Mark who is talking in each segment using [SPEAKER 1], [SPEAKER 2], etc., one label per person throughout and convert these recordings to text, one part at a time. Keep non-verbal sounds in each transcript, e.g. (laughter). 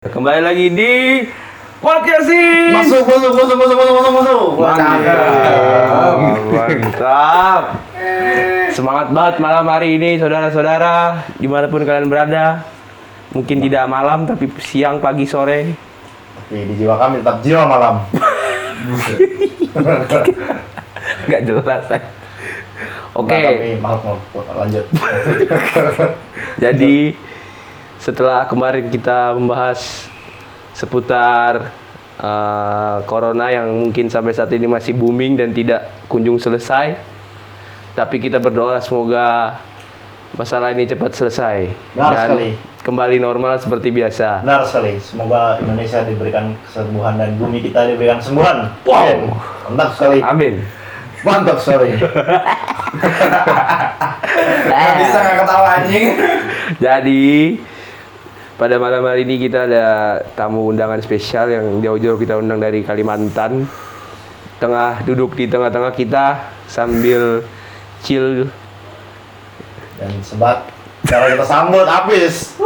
[SPEAKER 1] Kembali lagi di podcast ini.
[SPEAKER 2] Masuk, masuk, masuk, masuk, masuk, masuk, masuk.
[SPEAKER 1] Mantap. Mantap. Semangat banget malam hari ini saudara-saudara di mana pun kalian berada. Mungkin tidak malam tapi siang, pagi, sore.
[SPEAKER 2] Tapi di jiwa kami tetap jiwa malam.
[SPEAKER 1] Nggak jelas. eh. Oke.
[SPEAKER 2] Nah, tapi maaf, maaf, lanjut.
[SPEAKER 1] Jadi setelah kemarin kita membahas seputar eh, corona yang mungkin sampai saat ini masih booming dan tidak kunjung selesai, tapi kita berdoa semoga masalah ini cepat selesai
[SPEAKER 2] Benar
[SPEAKER 1] dan
[SPEAKER 2] sekali.
[SPEAKER 1] kembali normal seperti biasa.
[SPEAKER 2] Benar sekali. Semoga Indonesia diberikan kesembuhan dan bumi kita diberikan kesembuhan.
[SPEAKER 1] Wow.
[SPEAKER 2] Mantap sekali.
[SPEAKER 1] Amin.
[SPEAKER 2] Mantap sekali. (laughs)
[SPEAKER 3] Nggak bisa nggak ketawa anjing.
[SPEAKER 1] Jadi pada malam hari ini kita ada tamu undangan spesial yang jauh-jauh kita undang dari Kalimantan. Tengah duduk di tengah-tengah kita sambil chill.
[SPEAKER 2] Dan sebat cara kita sambut habis.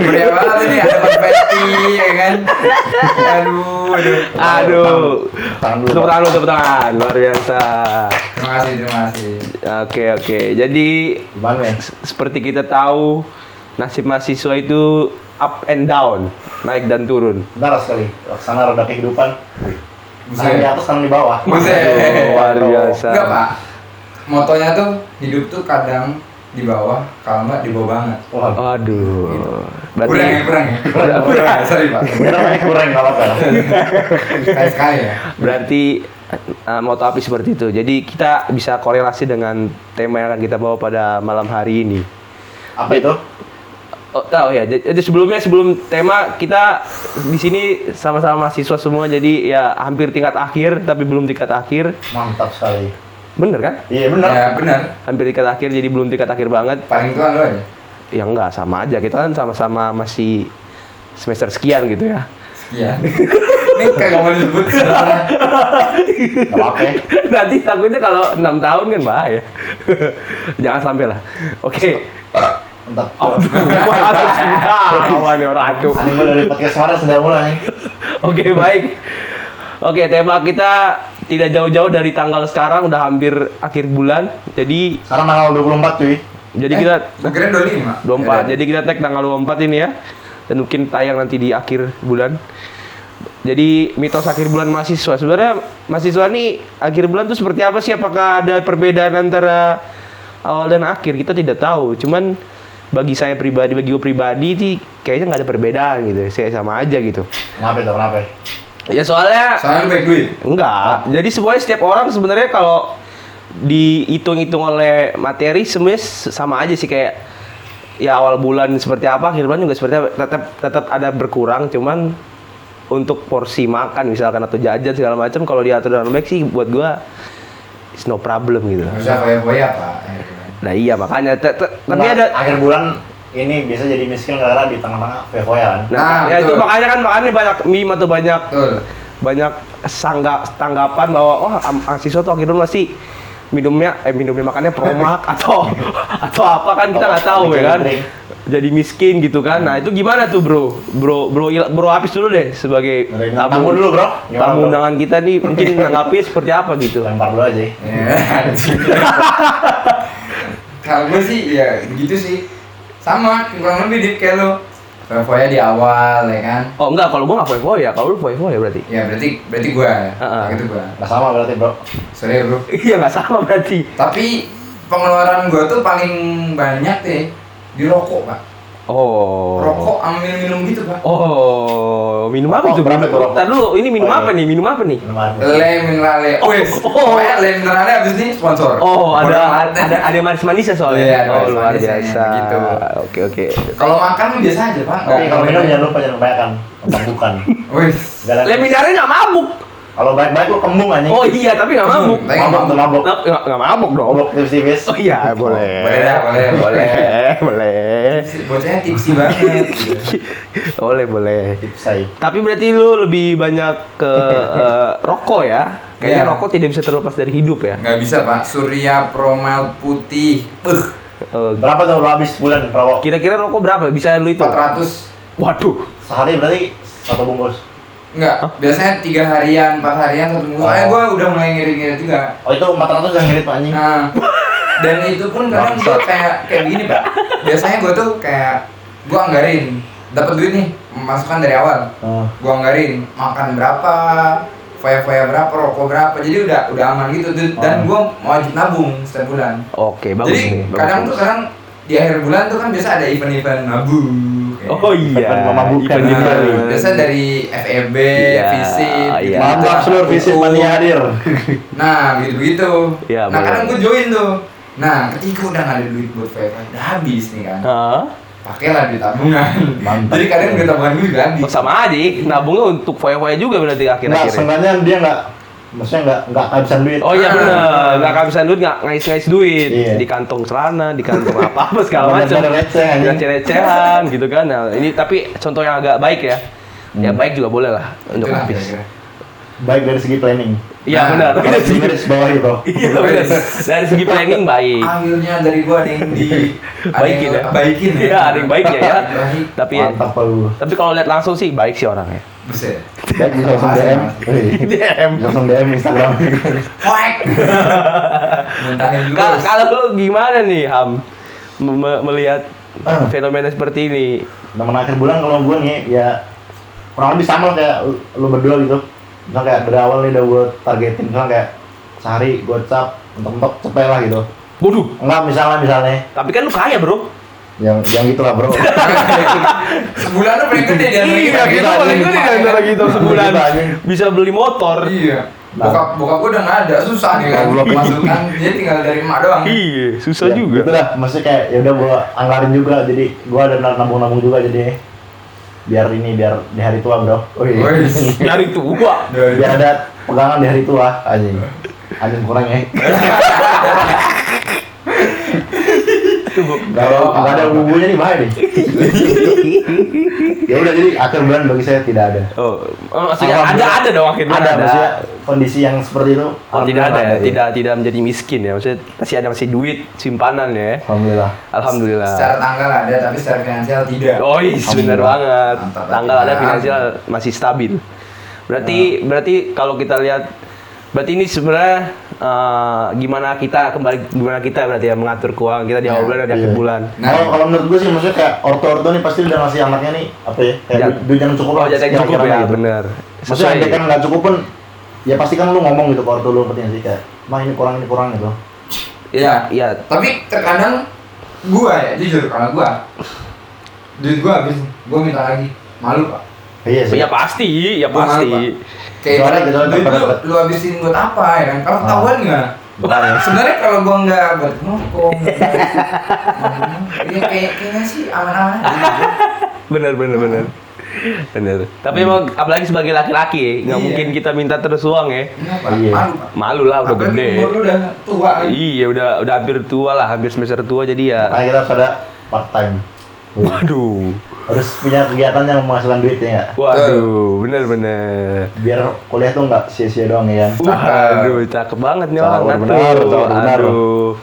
[SPEAKER 3] Meriah banget ini ada konfeti ya kan. Aduh, aduh.
[SPEAKER 1] Aduh.
[SPEAKER 2] Tangan dulu.
[SPEAKER 1] Tepuk tangan, dulu, tepuk tangan. Luar biasa.
[SPEAKER 3] Terima kasih, terima kasih.
[SPEAKER 1] Oke, oke. Jadi
[SPEAKER 2] Gimana ya?
[SPEAKER 1] seperti kita tahu nasib mahasiswa itu up and down, naik dan turun.
[SPEAKER 2] Benar sekali. Laksana roda kehidupan. Tangan di atas, tangan di bawah.
[SPEAKER 3] Buset.
[SPEAKER 1] Luar biasa.
[SPEAKER 3] Enggak, Pak. Motonya tuh hidup tuh kadang di bawah, kalau nggak di bawah banget.
[SPEAKER 2] Wah,
[SPEAKER 1] Aduh. Berarti
[SPEAKER 3] Kurang ya, kurang ya. Kurang, kurang. Sorry, Pak.
[SPEAKER 2] benar pakai kurang kalau apa.
[SPEAKER 3] Sekali-sekali ya.
[SPEAKER 1] berarti uh, moto api seperti itu. Jadi kita bisa korelasi dengan tema yang akan kita bawa pada malam hari ini.
[SPEAKER 2] Apa itu?
[SPEAKER 1] Oh, tahu ya. Jadi sebelumnya sebelum tema kita di sini sama-sama mahasiswa semua jadi ya hampir tingkat akhir tapi belum tingkat akhir.
[SPEAKER 2] Mantap sekali.
[SPEAKER 1] Bener kan?
[SPEAKER 2] Iya benar.
[SPEAKER 3] Ya, benar.
[SPEAKER 1] Hampir tingkat akhir jadi belum tingkat akhir banget.
[SPEAKER 3] Paling tua lo aja.
[SPEAKER 1] Ya enggak sama aja. Kita kan sama-sama masih semester sekian gitu ya.
[SPEAKER 3] Sekian. (laughs) Ini kagak mau disebut sebenarnya.
[SPEAKER 2] Gak apa-apa. ya.
[SPEAKER 1] Nanti takutnya kalau enam tahun kan bahaya. (laughs) Jangan sampai lah. Oke.
[SPEAKER 2] Mantap.
[SPEAKER 1] Oh, (laughs) waduh, sudah. orang aku.
[SPEAKER 2] Anime dari podcast kemarin sudah mulai.
[SPEAKER 1] Oke baik. Oke tema kita tidak jauh-jauh dari tanggal sekarang udah hampir akhir bulan. Jadi
[SPEAKER 2] Sekarang tanggal 24 cuy.
[SPEAKER 1] jadi
[SPEAKER 3] Eh,
[SPEAKER 1] kita
[SPEAKER 3] kira 25.
[SPEAKER 1] 24. Jadi kita tag tanggal 24 ini ya. Dan mungkin tayang nanti di akhir bulan. Jadi mitos akhir bulan mahasiswa. Sebenarnya mahasiswa nih akhir bulan tuh seperti apa sih? Apakah ada perbedaan antara awal dan akhir? Kita tidak tahu. Cuman bagi saya pribadi, bagi gue pribadi sih kayaknya nggak ada perbedaan gitu. Saya sama aja gitu.
[SPEAKER 2] Kenapa itu? Kenapa?
[SPEAKER 1] Ya soalnya
[SPEAKER 3] Soalnya lu baik duit.
[SPEAKER 1] Enggak. Jadi semuanya setiap orang sebenarnya kalau dihitung-hitung oleh materi semuanya s- sama aja sih kayak ya awal bulan seperti apa, akhir bulan juga seperti apa. Tetap tetap ada berkurang, cuman untuk porsi makan misalkan atau jajan segala macam kalau diatur dengan baik sih buat gua it's no problem gitu.
[SPEAKER 3] Usah foya-foya, Pak.
[SPEAKER 1] Nah iya makanya te- te- tapi
[SPEAKER 2] Enggak,
[SPEAKER 1] ada
[SPEAKER 2] akhir bulan ini bisa jadi miskin gara-gara di tengah-tengah vevoya kan.
[SPEAKER 1] Nah,
[SPEAKER 3] Nah,
[SPEAKER 1] ya itu makanya kan makanya banyak meme atau banyak
[SPEAKER 3] Betul.
[SPEAKER 1] banyak sangga tanggapan bahwa wah am- mahasiswa tuh akhirnya masih minumnya eh minumnya makannya promak (laughs) atau atau apa kan kita nggak tahu ya kan jadi miskin gitu kan nah itu gimana tuh bro bro bro bro Apis dulu deh sebagai
[SPEAKER 2] tamu dulu bro.
[SPEAKER 1] Tamu undangan kita nih mungkin (laughs) menanggapi seperti apa gitu
[SPEAKER 2] Lempar dulu aja. (laughs)
[SPEAKER 3] Kalau gue sih ya begitu sih. Sama kurang lebih di kayak lo. Foya di awal ya kan.
[SPEAKER 1] oh enggak kalau gua nggak foya ya kalau lu foya foya berarti
[SPEAKER 3] Ya berarti berarti gua.
[SPEAKER 1] Heeh.
[SPEAKER 3] Yang itu gua.
[SPEAKER 2] Gak sama berarti bro.
[SPEAKER 3] Sorry bro.
[SPEAKER 1] iya nggak sama berarti
[SPEAKER 3] Tapi pengeluaran gua tuh paling banyak deh di rokok pak.
[SPEAKER 1] Oh
[SPEAKER 3] Rokok sama minum-minum gitu pak.
[SPEAKER 1] oh minum apa
[SPEAKER 2] berapa
[SPEAKER 1] minum
[SPEAKER 2] rokok?
[SPEAKER 1] Ntar dulu ini minum
[SPEAKER 2] Oh, iya.
[SPEAKER 1] apa nih minum apa nih
[SPEAKER 2] Minum.
[SPEAKER 3] Le minerale. Oh, yes.
[SPEAKER 1] Oh.
[SPEAKER 3] Pokoknya le minerale abis ini sponsor.
[SPEAKER 1] Oh, ada ada ada, manis-manisnya soalnya.
[SPEAKER 3] Iya, ada
[SPEAKER 1] oh, luar biasa.
[SPEAKER 3] gitu.
[SPEAKER 1] Oke, oke.
[SPEAKER 3] Kalau makan mah biasa aja pak.
[SPEAKER 2] Tapi kalau minum jangan lupa jangan kebanyakan. Kebanyakan.
[SPEAKER 3] Wih. (laughs)
[SPEAKER 1] Leminarnya nggak mabuk.
[SPEAKER 2] Kalau baik-baik lu kembung anjing.
[SPEAKER 1] Oh iya, tapi nggak mabuk.
[SPEAKER 3] Nggak
[SPEAKER 2] Mabok tuh mabok.
[SPEAKER 1] Nggak nggak- nggak mabuk dong.
[SPEAKER 2] Mabok tipis-tipis.
[SPEAKER 1] Oh iya, boleh.
[SPEAKER 3] Boleh dah, boleh, (laughs) boleh.
[SPEAKER 1] boleh.
[SPEAKER 3] Bocahnya tipsi banget. (laughs)
[SPEAKER 1] boleh, boleh.
[SPEAKER 2] Tipsai.
[SPEAKER 1] Tapi berarti lu lebih banyak ke (laughs) eh, rokok ya? Kayaknya
[SPEAKER 3] Iya.
[SPEAKER 1] rokok tidak bisa terlepas dari hidup ya.
[SPEAKER 3] Nggak bisa pak. Surya Promel putih. Uh.
[SPEAKER 1] Oh,
[SPEAKER 2] Berapa tuh lo habis bulan rokok?
[SPEAKER 1] Kira-kira rokok berapa? Bisa lu itu?
[SPEAKER 3] 400
[SPEAKER 1] Waduh.
[SPEAKER 2] Sehari berarti satu bungkus.
[SPEAKER 3] Enggak, biasanya tiga harian, empat harian satu minggu. Soalnya gue udah mulai ngirit-ngirit juga.
[SPEAKER 2] Oh itu 400 yang ngirit Pak, anjing.
[SPEAKER 3] Nah, dan itu pun kadang gue kayak kayak begini pak. Biasanya gue tuh kayak gue anggarin, dapat duit nih, masukan dari awal.
[SPEAKER 2] Oh.
[SPEAKER 3] Gue anggarin makan berapa, foya-foya berapa, rokok berapa. Jadi udah udah aman gitu. Dan gue wajib nabung setiap bulan.
[SPEAKER 1] Oke, bagus
[SPEAKER 3] Jadi
[SPEAKER 1] nih. bagus,
[SPEAKER 3] kadang
[SPEAKER 1] bagus.
[SPEAKER 3] tuh kadang di akhir bulan tuh kan biasa ada event-event nabung. Kayak
[SPEAKER 1] Oh iya.
[SPEAKER 2] Event memabukan.
[SPEAKER 1] Event
[SPEAKER 3] Nah,
[SPEAKER 1] event.
[SPEAKER 3] biasa dari FEB,
[SPEAKER 1] Iya,
[SPEAKER 3] Visip,
[SPEAKER 1] iya.
[SPEAKER 2] Mantap seluruh visit mania hadir.
[SPEAKER 3] Nah, begitu-begitu.
[SPEAKER 1] Iya,
[SPEAKER 3] nah, kadang gue join tuh. Nah, ketika udah nggak ada duit buat wifi, udah habis nih kan.
[SPEAKER 1] Hah?
[SPEAKER 3] Pakailah duit tabungan.
[SPEAKER 2] Mantap.
[SPEAKER 3] Jadi kadang duit tabungan gue juga habis.
[SPEAKER 1] Oh, sama aja, nabungnya untuk foya-foya juga berarti akhir-akhir.
[SPEAKER 2] sebenarnya dia enggak maksudnya enggak enggak kehabisan duit.
[SPEAKER 1] Oh iya
[SPEAKER 3] Ah.
[SPEAKER 1] benar, nggak kehabisan duit, nggak ngais-ngais duit
[SPEAKER 2] Iya.
[SPEAKER 1] di kantong celana, di kantong apa apa segala macam, receh-recehan gitu kan. Nah, ini tapi contoh yang agak baik ya, ya
[SPEAKER 2] Hmm.
[SPEAKER 1] baik juga boleh lah untuk habis.
[SPEAKER 2] Baik dari segi planning.
[SPEAKER 1] Iya
[SPEAKER 3] Nah,
[SPEAKER 1] benar.
[SPEAKER 2] Kalau di garis bawah itu. (laughs)
[SPEAKER 1] Iya benar. Dari segi planning baik.
[SPEAKER 3] Akhirnya dari gua ada yang di (laughs)
[SPEAKER 1] Baikin ya.
[SPEAKER 3] Baikin ya.
[SPEAKER 1] Iya, ada yang baiknya ya.
[SPEAKER 3] Baik.
[SPEAKER 1] Tapi
[SPEAKER 2] Mantap lu.
[SPEAKER 1] tapi kalau lihat langsung sih baik sih orangnya.
[SPEAKER 3] Buset.
[SPEAKER 2] Baik bisa langsung DM.
[SPEAKER 1] DM. (laughs)
[SPEAKER 2] bisa langsung DM Instagram.
[SPEAKER 3] Dulu.
[SPEAKER 1] Kalau kalau lu gimana nih Ham Me- me- melihat
[SPEAKER 2] Ah.
[SPEAKER 1] fenomena seperti ini?
[SPEAKER 2] Teman akhir bulan kalau gue nih ya kurang lebih sama lah kayak lu, lu berdua gitu. Misal kayak dari awal nih udah gue targetin misalnya kayak sehari gue cap mentok-mentok cepet lah gitu.
[SPEAKER 1] Waduh,
[SPEAKER 2] Enggak misalnya misalnya
[SPEAKER 1] tapi kan lu kaya bro.
[SPEAKER 2] yang yang gitu lah bro. (laughs)
[SPEAKER 3] Sebulan tuh paling gede di antara
[SPEAKER 1] Iya,
[SPEAKER 3] kita.
[SPEAKER 1] kita paling gede di antara kita sebulan
[SPEAKER 2] Kita anjing.
[SPEAKER 1] bisa beli motor.
[SPEAKER 3] Iya. Bokap bokap gua udah nggak ada, susah nih kan.
[SPEAKER 2] Goblok.
[SPEAKER 3] Masukkan dia tinggal dari emak doang.
[SPEAKER 1] Iya, susah
[SPEAKER 2] Ya,
[SPEAKER 1] juga.
[SPEAKER 2] Gitu lah, maksudnya kayak ya udah gue anggarin juga jadi gue ada nabung-nabung juga jadi biar ini biar di hari tua bro. Wih.
[SPEAKER 3] Wih. (laughs)
[SPEAKER 1] Dari tua.
[SPEAKER 2] biar ada pegangan di hari tua anjing anjing kurang ya (laughs) kalau nggak ada bumbunya nih bahaya (laughs) nih ya udah jadi akhir bulan bagi saya tidak ada
[SPEAKER 1] Oh, oh, maksudnya ada ada dong akhirnya
[SPEAKER 2] ada, maksudnya kondisi yang seperti itu
[SPEAKER 1] Oh, tidak ada ya, tidak tidak menjadi miskin ya. Maksudnya masih ada masih duit simpanan ya.
[SPEAKER 2] alhamdulillah
[SPEAKER 1] Alhamdulillah.
[SPEAKER 3] Secara tanggal ada, tapi secara finansial tidak.
[SPEAKER 1] Oh, iya, benar banget.
[SPEAKER 3] Mantap.
[SPEAKER 1] Tanggal ada
[SPEAKER 3] Nah.
[SPEAKER 1] finansial masih stabil. Berarti berarti kalau kita lihat berarti ini sebenarnya eh, gimana kita kembali gimana kita berarti ya mengatur keuangan kita di awal
[SPEAKER 3] Ya,
[SPEAKER 1] bulan dan di akhir
[SPEAKER 2] Iya.
[SPEAKER 1] bulan.
[SPEAKER 3] Nah.
[SPEAKER 2] kalau kalau menurut gue sih maksudnya kayak orto-orto nih pasti udah ngasih anaknya nih apa ya kayak
[SPEAKER 1] Jat-
[SPEAKER 2] duit, yang cukup lah
[SPEAKER 1] jatah yang cukup ya,
[SPEAKER 2] gitu.
[SPEAKER 1] benar.
[SPEAKER 2] maksudnya andai kan nggak cukup pun ya pasti kan lu ngomong gitu ke orto lu nggak sih kayak mah ini kurang ini kurang gitu
[SPEAKER 1] Iya, iya.
[SPEAKER 3] Tapi terkadang gua ya, jujur kalau gua duit gua habis, gua minta lagi. Malu, Pak.
[SPEAKER 2] iya sih
[SPEAKER 1] Ya pasti, ya
[SPEAKER 3] malu,
[SPEAKER 1] pasti.
[SPEAKER 3] Pak. Kayak
[SPEAKER 2] Soalnya gitu,
[SPEAKER 3] duit
[SPEAKER 2] dapat-
[SPEAKER 3] lu, lu habisin buat apa ya kan? Kalau
[SPEAKER 2] Ah.
[SPEAKER 3] ketahuan?
[SPEAKER 2] Bukan ya.
[SPEAKER 3] Sebenarnya kalau gua nggak buat nongkrong, ya kayak kayaknya sih aman-aman.
[SPEAKER 1] Bener bener bener. Bener. Tapi emang apalagi sebagai laki-laki nggak
[SPEAKER 3] Iya.
[SPEAKER 1] mungkin kita minta terus uang ya.
[SPEAKER 3] Kenapa?
[SPEAKER 2] Iya.
[SPEAKER 3] Malu,
[SPEAKER 1] lah udah
[SPEAKER 3] Apalagi
[SPEAKER 1] gede.
[SPEAKER 3] umur udah tua kan?
[SPEAKER 1] Iya udah udah hampir tua lah, hampir semester tua jadi ya.
[SPEAKER 2] makanya kita harus ada part time
[SPEAKER 1] Waduh.
[SPEAKER 2] harus punya kegiatan yang menghasilkan duit ya nggak?
[SPEAKER 1] Waduh, bener bener.
[SPEAKER 2] biar kuliah tuh nggak sia-sia doang ya
[SPEAKER 1] Waduh, cakep banget nih orang.
[SPEAKER 2] benar, benar.
[SPEAKER 1] Aduh.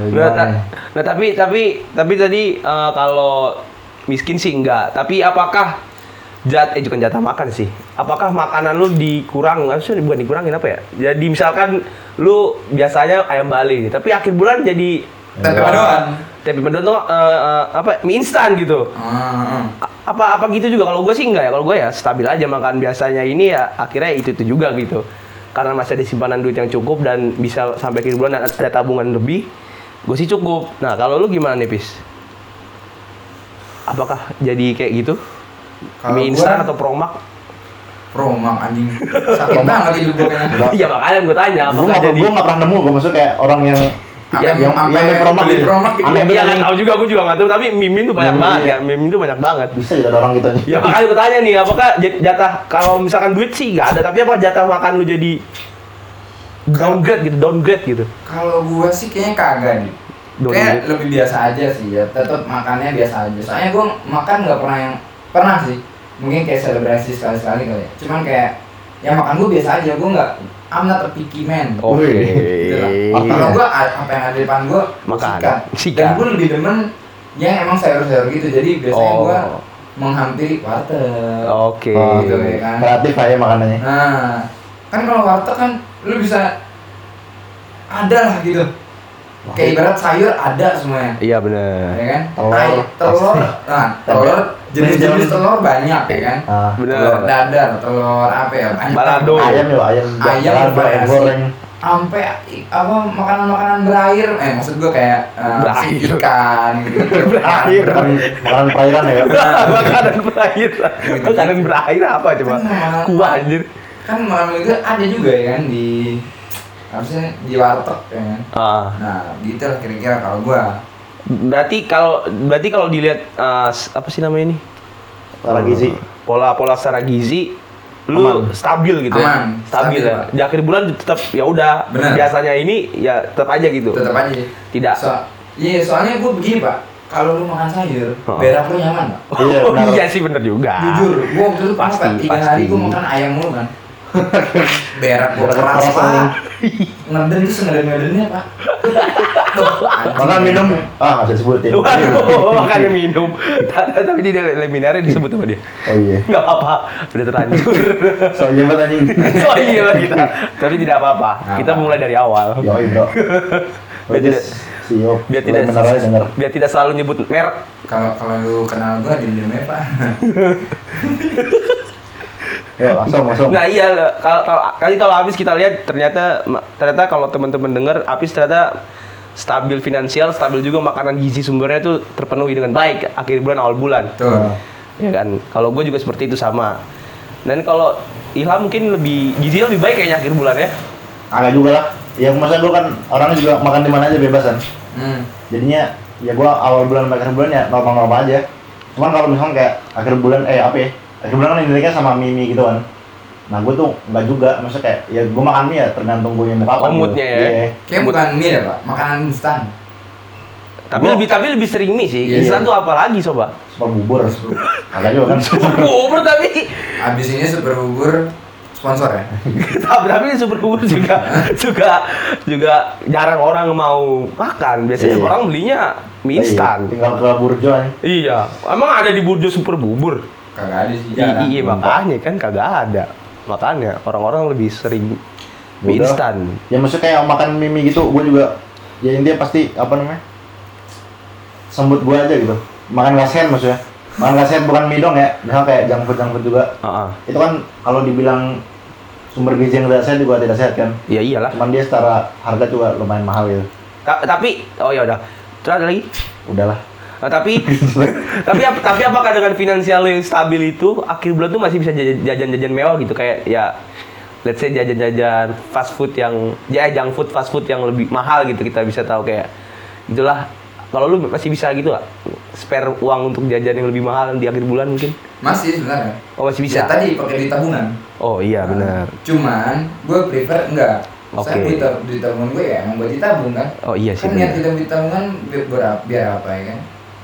[SPEAKER 1] Nah, ta- nah, tapi tapi tapi tadi eh, kalau miskin sih enggak. Tapi apakah jat eh bukan jatah makan sih. Apakah makanan lu dikurang? Maksudnya bukan dikurangin apa ya? Jadi misalkan lu biasanya ayam Bali, tapi akhir bulan jadi
[SPEAKER 3] Tempe
[SPEAKER 2] Wah.
[SPEAKER 1] Tempe mendoan tuh eh, eh, apa mie instan gitu.
[SPEAKER 3] Ah, ah.
[SPEAKER 1] Apa apa gitu juga? Kalau gue sih enggak ya. Kalau gue ya stabil aja. Makan biasanya ini ya akhirnya itu itu juga gitu. Karena masih ada simpanan duit yang cukup dan bisa sampai akhir bulan ada ada tabungan lebih gue sih cukup. Nah kalau lu gimana nih pis? Apakah jadi kayak gitu?
[SPEAKER 3] Kalau
[SPEAKER 1] mie
[SPEAKER 3] gua-
[SPEAKER 1] instan atau promak?
[SPEAKER 3] Promang anjing. (laughs) Sakit banget hidup gua kayaknya.
[SPEAKER 1] iya makanya gue tanya
[SPEAKER 2] gue
[SPEAKER 1] apakah
[SPEAKER 2] nggak
[SPEAKER 1] jadi?
[SPEAKER 2] gue nggak pernah nemu gue maksudnya kayak orang yang Yang yang
[SPEAKER 3] sampai
[SPEAKER 2] yang promak
[SPEAKER 3] beli
[SPEAKER 2] gitu.
[SPEAKER 3] promak gitu.
[SPEAKER 2] Aneh
[SPEAKER 1] Iya tahu juga, gue juga nggak tahu. Tapi mimin tuh banyak banget
[SPEAKER 2] iya.
[SPEAKER 1] ya. Mimin tuh banyak banget.
[SPEAKER 2] bisa ada orang gitu nih
[SPEAKER 1] Ya makanya gue tanya nih, apakah jatah kalau misalkan duit sih nggak ada, tapi apa jatah makan lu jadi downgrade gitu, downgrade gitu.
[SPEAKER 3] Kalau gua sih kayaknya kagak nih. Kayak lebih biasa aja sih ya. Tetap makannya biasa aja. Soalnya gua makan nggak pernah yang pernah sih. Mungkin kayak selebrasi sekali-sekali kali ya. Cuman kayak ya makan gue biasa aja gue nggak I'm not a picky man
[SPEAKER 1] Oke.
[SPEAKER 3] Lah. kalau gue apa yang ada di depan gue
[SPEAKER 1] Makan. (laughs)
[SPEAKER 3] dan gue lebih demen yang emang sayur-sayur gitu jadi biasanya
[SPEAKER 1] Oh.
[SPEAKER 3] gue menghampiri warteg
[SPEAKER 1] Oke.
[SPEAKER 2] Oh,
[SPEAKER 3] gitu ya kan.
[SPEAKER 2] Kreatif aja makanannya.
[SPEAKER 3] Nah, kan kalau warteg kan lu bisa ada lah gitu. Kayak ibarat sayur ada semuanya.
[SPEAKER 1] Iya bener.
[SPEAKER 3] Ya kan?
[SPEAKER 2] Telur,
[SPEAKER 3] telur, nah, telur jenis-jenis telur banyak ya kan?
[SPEAKER 2] Ah,
[SPEAKER 1] Bener.
[SPEAKER 3] Telur dadar, telur apa ya? Banyak.
[SPEAKER 1] Balado.
[SPEAKER 2] ayam ya, ayam,
[SPEAKER 3] Ayam
[SPEAKER 2] ayam goreng.
[SPEAKER 3] Sampai apa makanan-makanan berair, eh maksud gua kayak eh,
[SPEAKER 1] Berair.
[SPEAKER 3] ikan gitu. (laughs)
[SPEAKER 1] Berair.
[SPEAKER 2] Makanan, perairan ya.
[SPEAKER 1] Makanan berair. Makanan berair apa coba?
[SPEAKER 3] Kan
[SPEAKER 1] Kuah anjir.
[SPEAKER 3] Kan malam itu ada juga ya kan di harusnya di warteg ya kan.
[SPEAKER 1] Ah.
[SPEAKER 3] Nah, gitu lah kira-kira kalau gua.
[SPEAKER 1] Berarti kalau berarti kalau dilihat eh, s- apa sih namanya ini?
[SPEAKER 2] Secara gizi.
[SPEAKER 1] Pola pola secara gizi lu
[SPEAKER 2] Aman.
[SPEAKER 1] stabil gitu
[SPEAKER 3] Aman.
[SPEAKER 1] ya. Stabil,
[SPEAKER 3] Stabil,
[SPEAKER 1] ya. Di akhir bulan tetap ya udah biasanya ini ya tetap aja gitu.
[SPEAKER 3] Tetap aja.
[SPEAKER 1] Tidak.
[SPEAKER 3] So, iya, soalnya gua begini, Pak. Kalau lu makan sayur,
[SPEAKER 1] Oh.
[SPEAKER 3] berak lu nyaman, Pak. (laughs)
[SPEAKER 2] Iya,
[SPEAKER 1] Oh,
[SPEAKER 2] benar.
[SPEAKER 1] iya sih bener juga.
[SPEAKER 3] Jujur, gua waktu itu
[SPEAKER 1] Pasti,
[SPEAKER 3] Pak, tiga
[SPEAKER 1] pasti.
[SPEAKER 3] hari gua makan ayam mulu kan. Berak gua keras, Pak. Ngeden tuh sengeden-ngedennya, Pak. Tuh, anjing.
[SPEAKER 2] Makan minum, ah nggak bisa disebutin.
[SPEAKER 1] Waduh, makanya minum. (laughs) Tapi di leminarnya disebut sama dia.
[SPEAKER 2] Oh iya.
[SPEAKER 1] Nggak apa-apa, udah terlanjur. (laughs)
[SPEAKER 2] So iya banget anjing.
[SPEAKER 1] oh iya lah kita. Tapi tidak apa-apa. Kita mulai dari awal.
[SPEAKER 2] Yoi bro. (laughs)
[SPEAKER 1] Biar tidak-. Biar tidak biar tidak selalu nyebut merek.
[SPEAKER 3] Kalau kalau lu kenal gua diem-diem aja, Pak.
[SPEAKER 2] Langsung langsung.
[SPEAKER 1] Nah iya, kalau kalau kali kalau habis kita lihat ternyata ternyata kalau teman-teman dengar Apis ternyata stabil finansial, stabil juga makanan gizi sumbernya itu terpenuhi dengan baik akhir bulan awal bulan.
[SPEAKER 3] Tuh.
[SPEAKER 1] Ya kan? Kalau gue juga seperti itu sama. Dan kalau Ilham mungkin lebih gizi lebih baik kayaknya akhir bulan ya.
[SPEAKER 2] agak juga lah. Ya masa gue kan orangnya juga makan di mana aja bebas kan.
[SPEAKER 3] Hmm.
[SPEAKER 2] Jadinya ya gua awal bulan akhir bulan ya normal-normal aja. Cuman kalau misalnya kayak akhir bulan eh apa ya? Akhir bulan kan identiknya sama mie gitu kan. Nah gue tuh nggak juga, maksudnya kayak ya gue makan mie ya tergantung gue mau kapan.
[SPEAKER 1] Oh, moodnya ya.
[SPEAKER 2] Iya.
[SPEAKER 3] Kayak bukan mie ya, Pak. Makanan instan.
[SPEAKER 1] Tapi
[SPEAKER 2] Gua-
[SPEAKER 1] lebih tapi lebih sering mie sih.
[SPEAKER 3] Iya.
[SPEAKER 1] Instan tuh apa lagi soba?
[SPEAKER 2] Super bubur. Agak juga kan. (laughs)
[SPEAKER 1] Bubur tapi
[SPEAKER 3] Abis ini super bubur sponsor ya.
[SPEAKER 1] tapi tapi super bubur juga (laughs) juga juga jarang orang mau makan. Biasanya
[SPEAKER 2] Iya.
[SPEAKER 1] orang belinya mie instan.
[SPEAKER 2] Iya, Tinggal ke burjo aja.
[SPEAKER 1] Iya, emang ada di burjo super bubur?
[SPEAKER 3] Kagak ada sih. Jarang.
[SPEAKER 1] iya makanya kan kagak ada. Makanya orang-orang lebih sering mie instan.
[SPEAKER 2] Ya maksudnya kayak makan mie, mie gitu, gue juga ya intinya pasti apa namanya sambut gue aja gitu. Makan sehat maksudnya. Makan sehat bukan mie dong ya. Misalnya kayak junk food junk food juga.
[SPEAKER 1] Heeh.
[SPEAKER 2] Itu kan kalau dibilang sumber gizi yang tidak sehat juga tidak sehat kan.
[SPEAKER 1] Ya iyalah.
[SPEAKER 2] Cuman dia secara harga juga lumayan mahal gitu.
[SPEAKER 1] Ta- tapi oh ya udah. Terus ada lagi?
[SPEAKER 2] Udahlah.
[SPEAKER 1] Nah, tapi (laughs) tapi ap- tapi apakah dengan finansial yang stabil itu akhir bulan tuh masih bisa jajan- jajan-jajan mewah gitu kayak ya let's say jajan-jajan fast food yang ya junk food fast food yang lebih mahal gitu kita bisa tahu kayak itulah kalau lu masih bisa gitu gak? spare uang untuk jajan yang lebih mahal di akhir bulan mungkin
[SPEAKER 3] Masih sebenarnya.
[SPEAKER 1] oh masih bisa
[SPEAKER 3] Ya, tadi pakai duit tabungan.
[SPEAKER 1] oh iya
[SPEAKER 3] Nah,
[SPEAKER 1] benar
[SPEAKER 3] Cuman gue prefer enggak.
[SPEAKER 1] Oke.
[SPEAKER 3] Saya duit, tab- duit tabungan gue ya emang buat ditabung kan.
[SPEAKER 1] oh iya sih
[SPEAKER 3] Kan niat duit tabungan biar, biar, biar apa ya kan?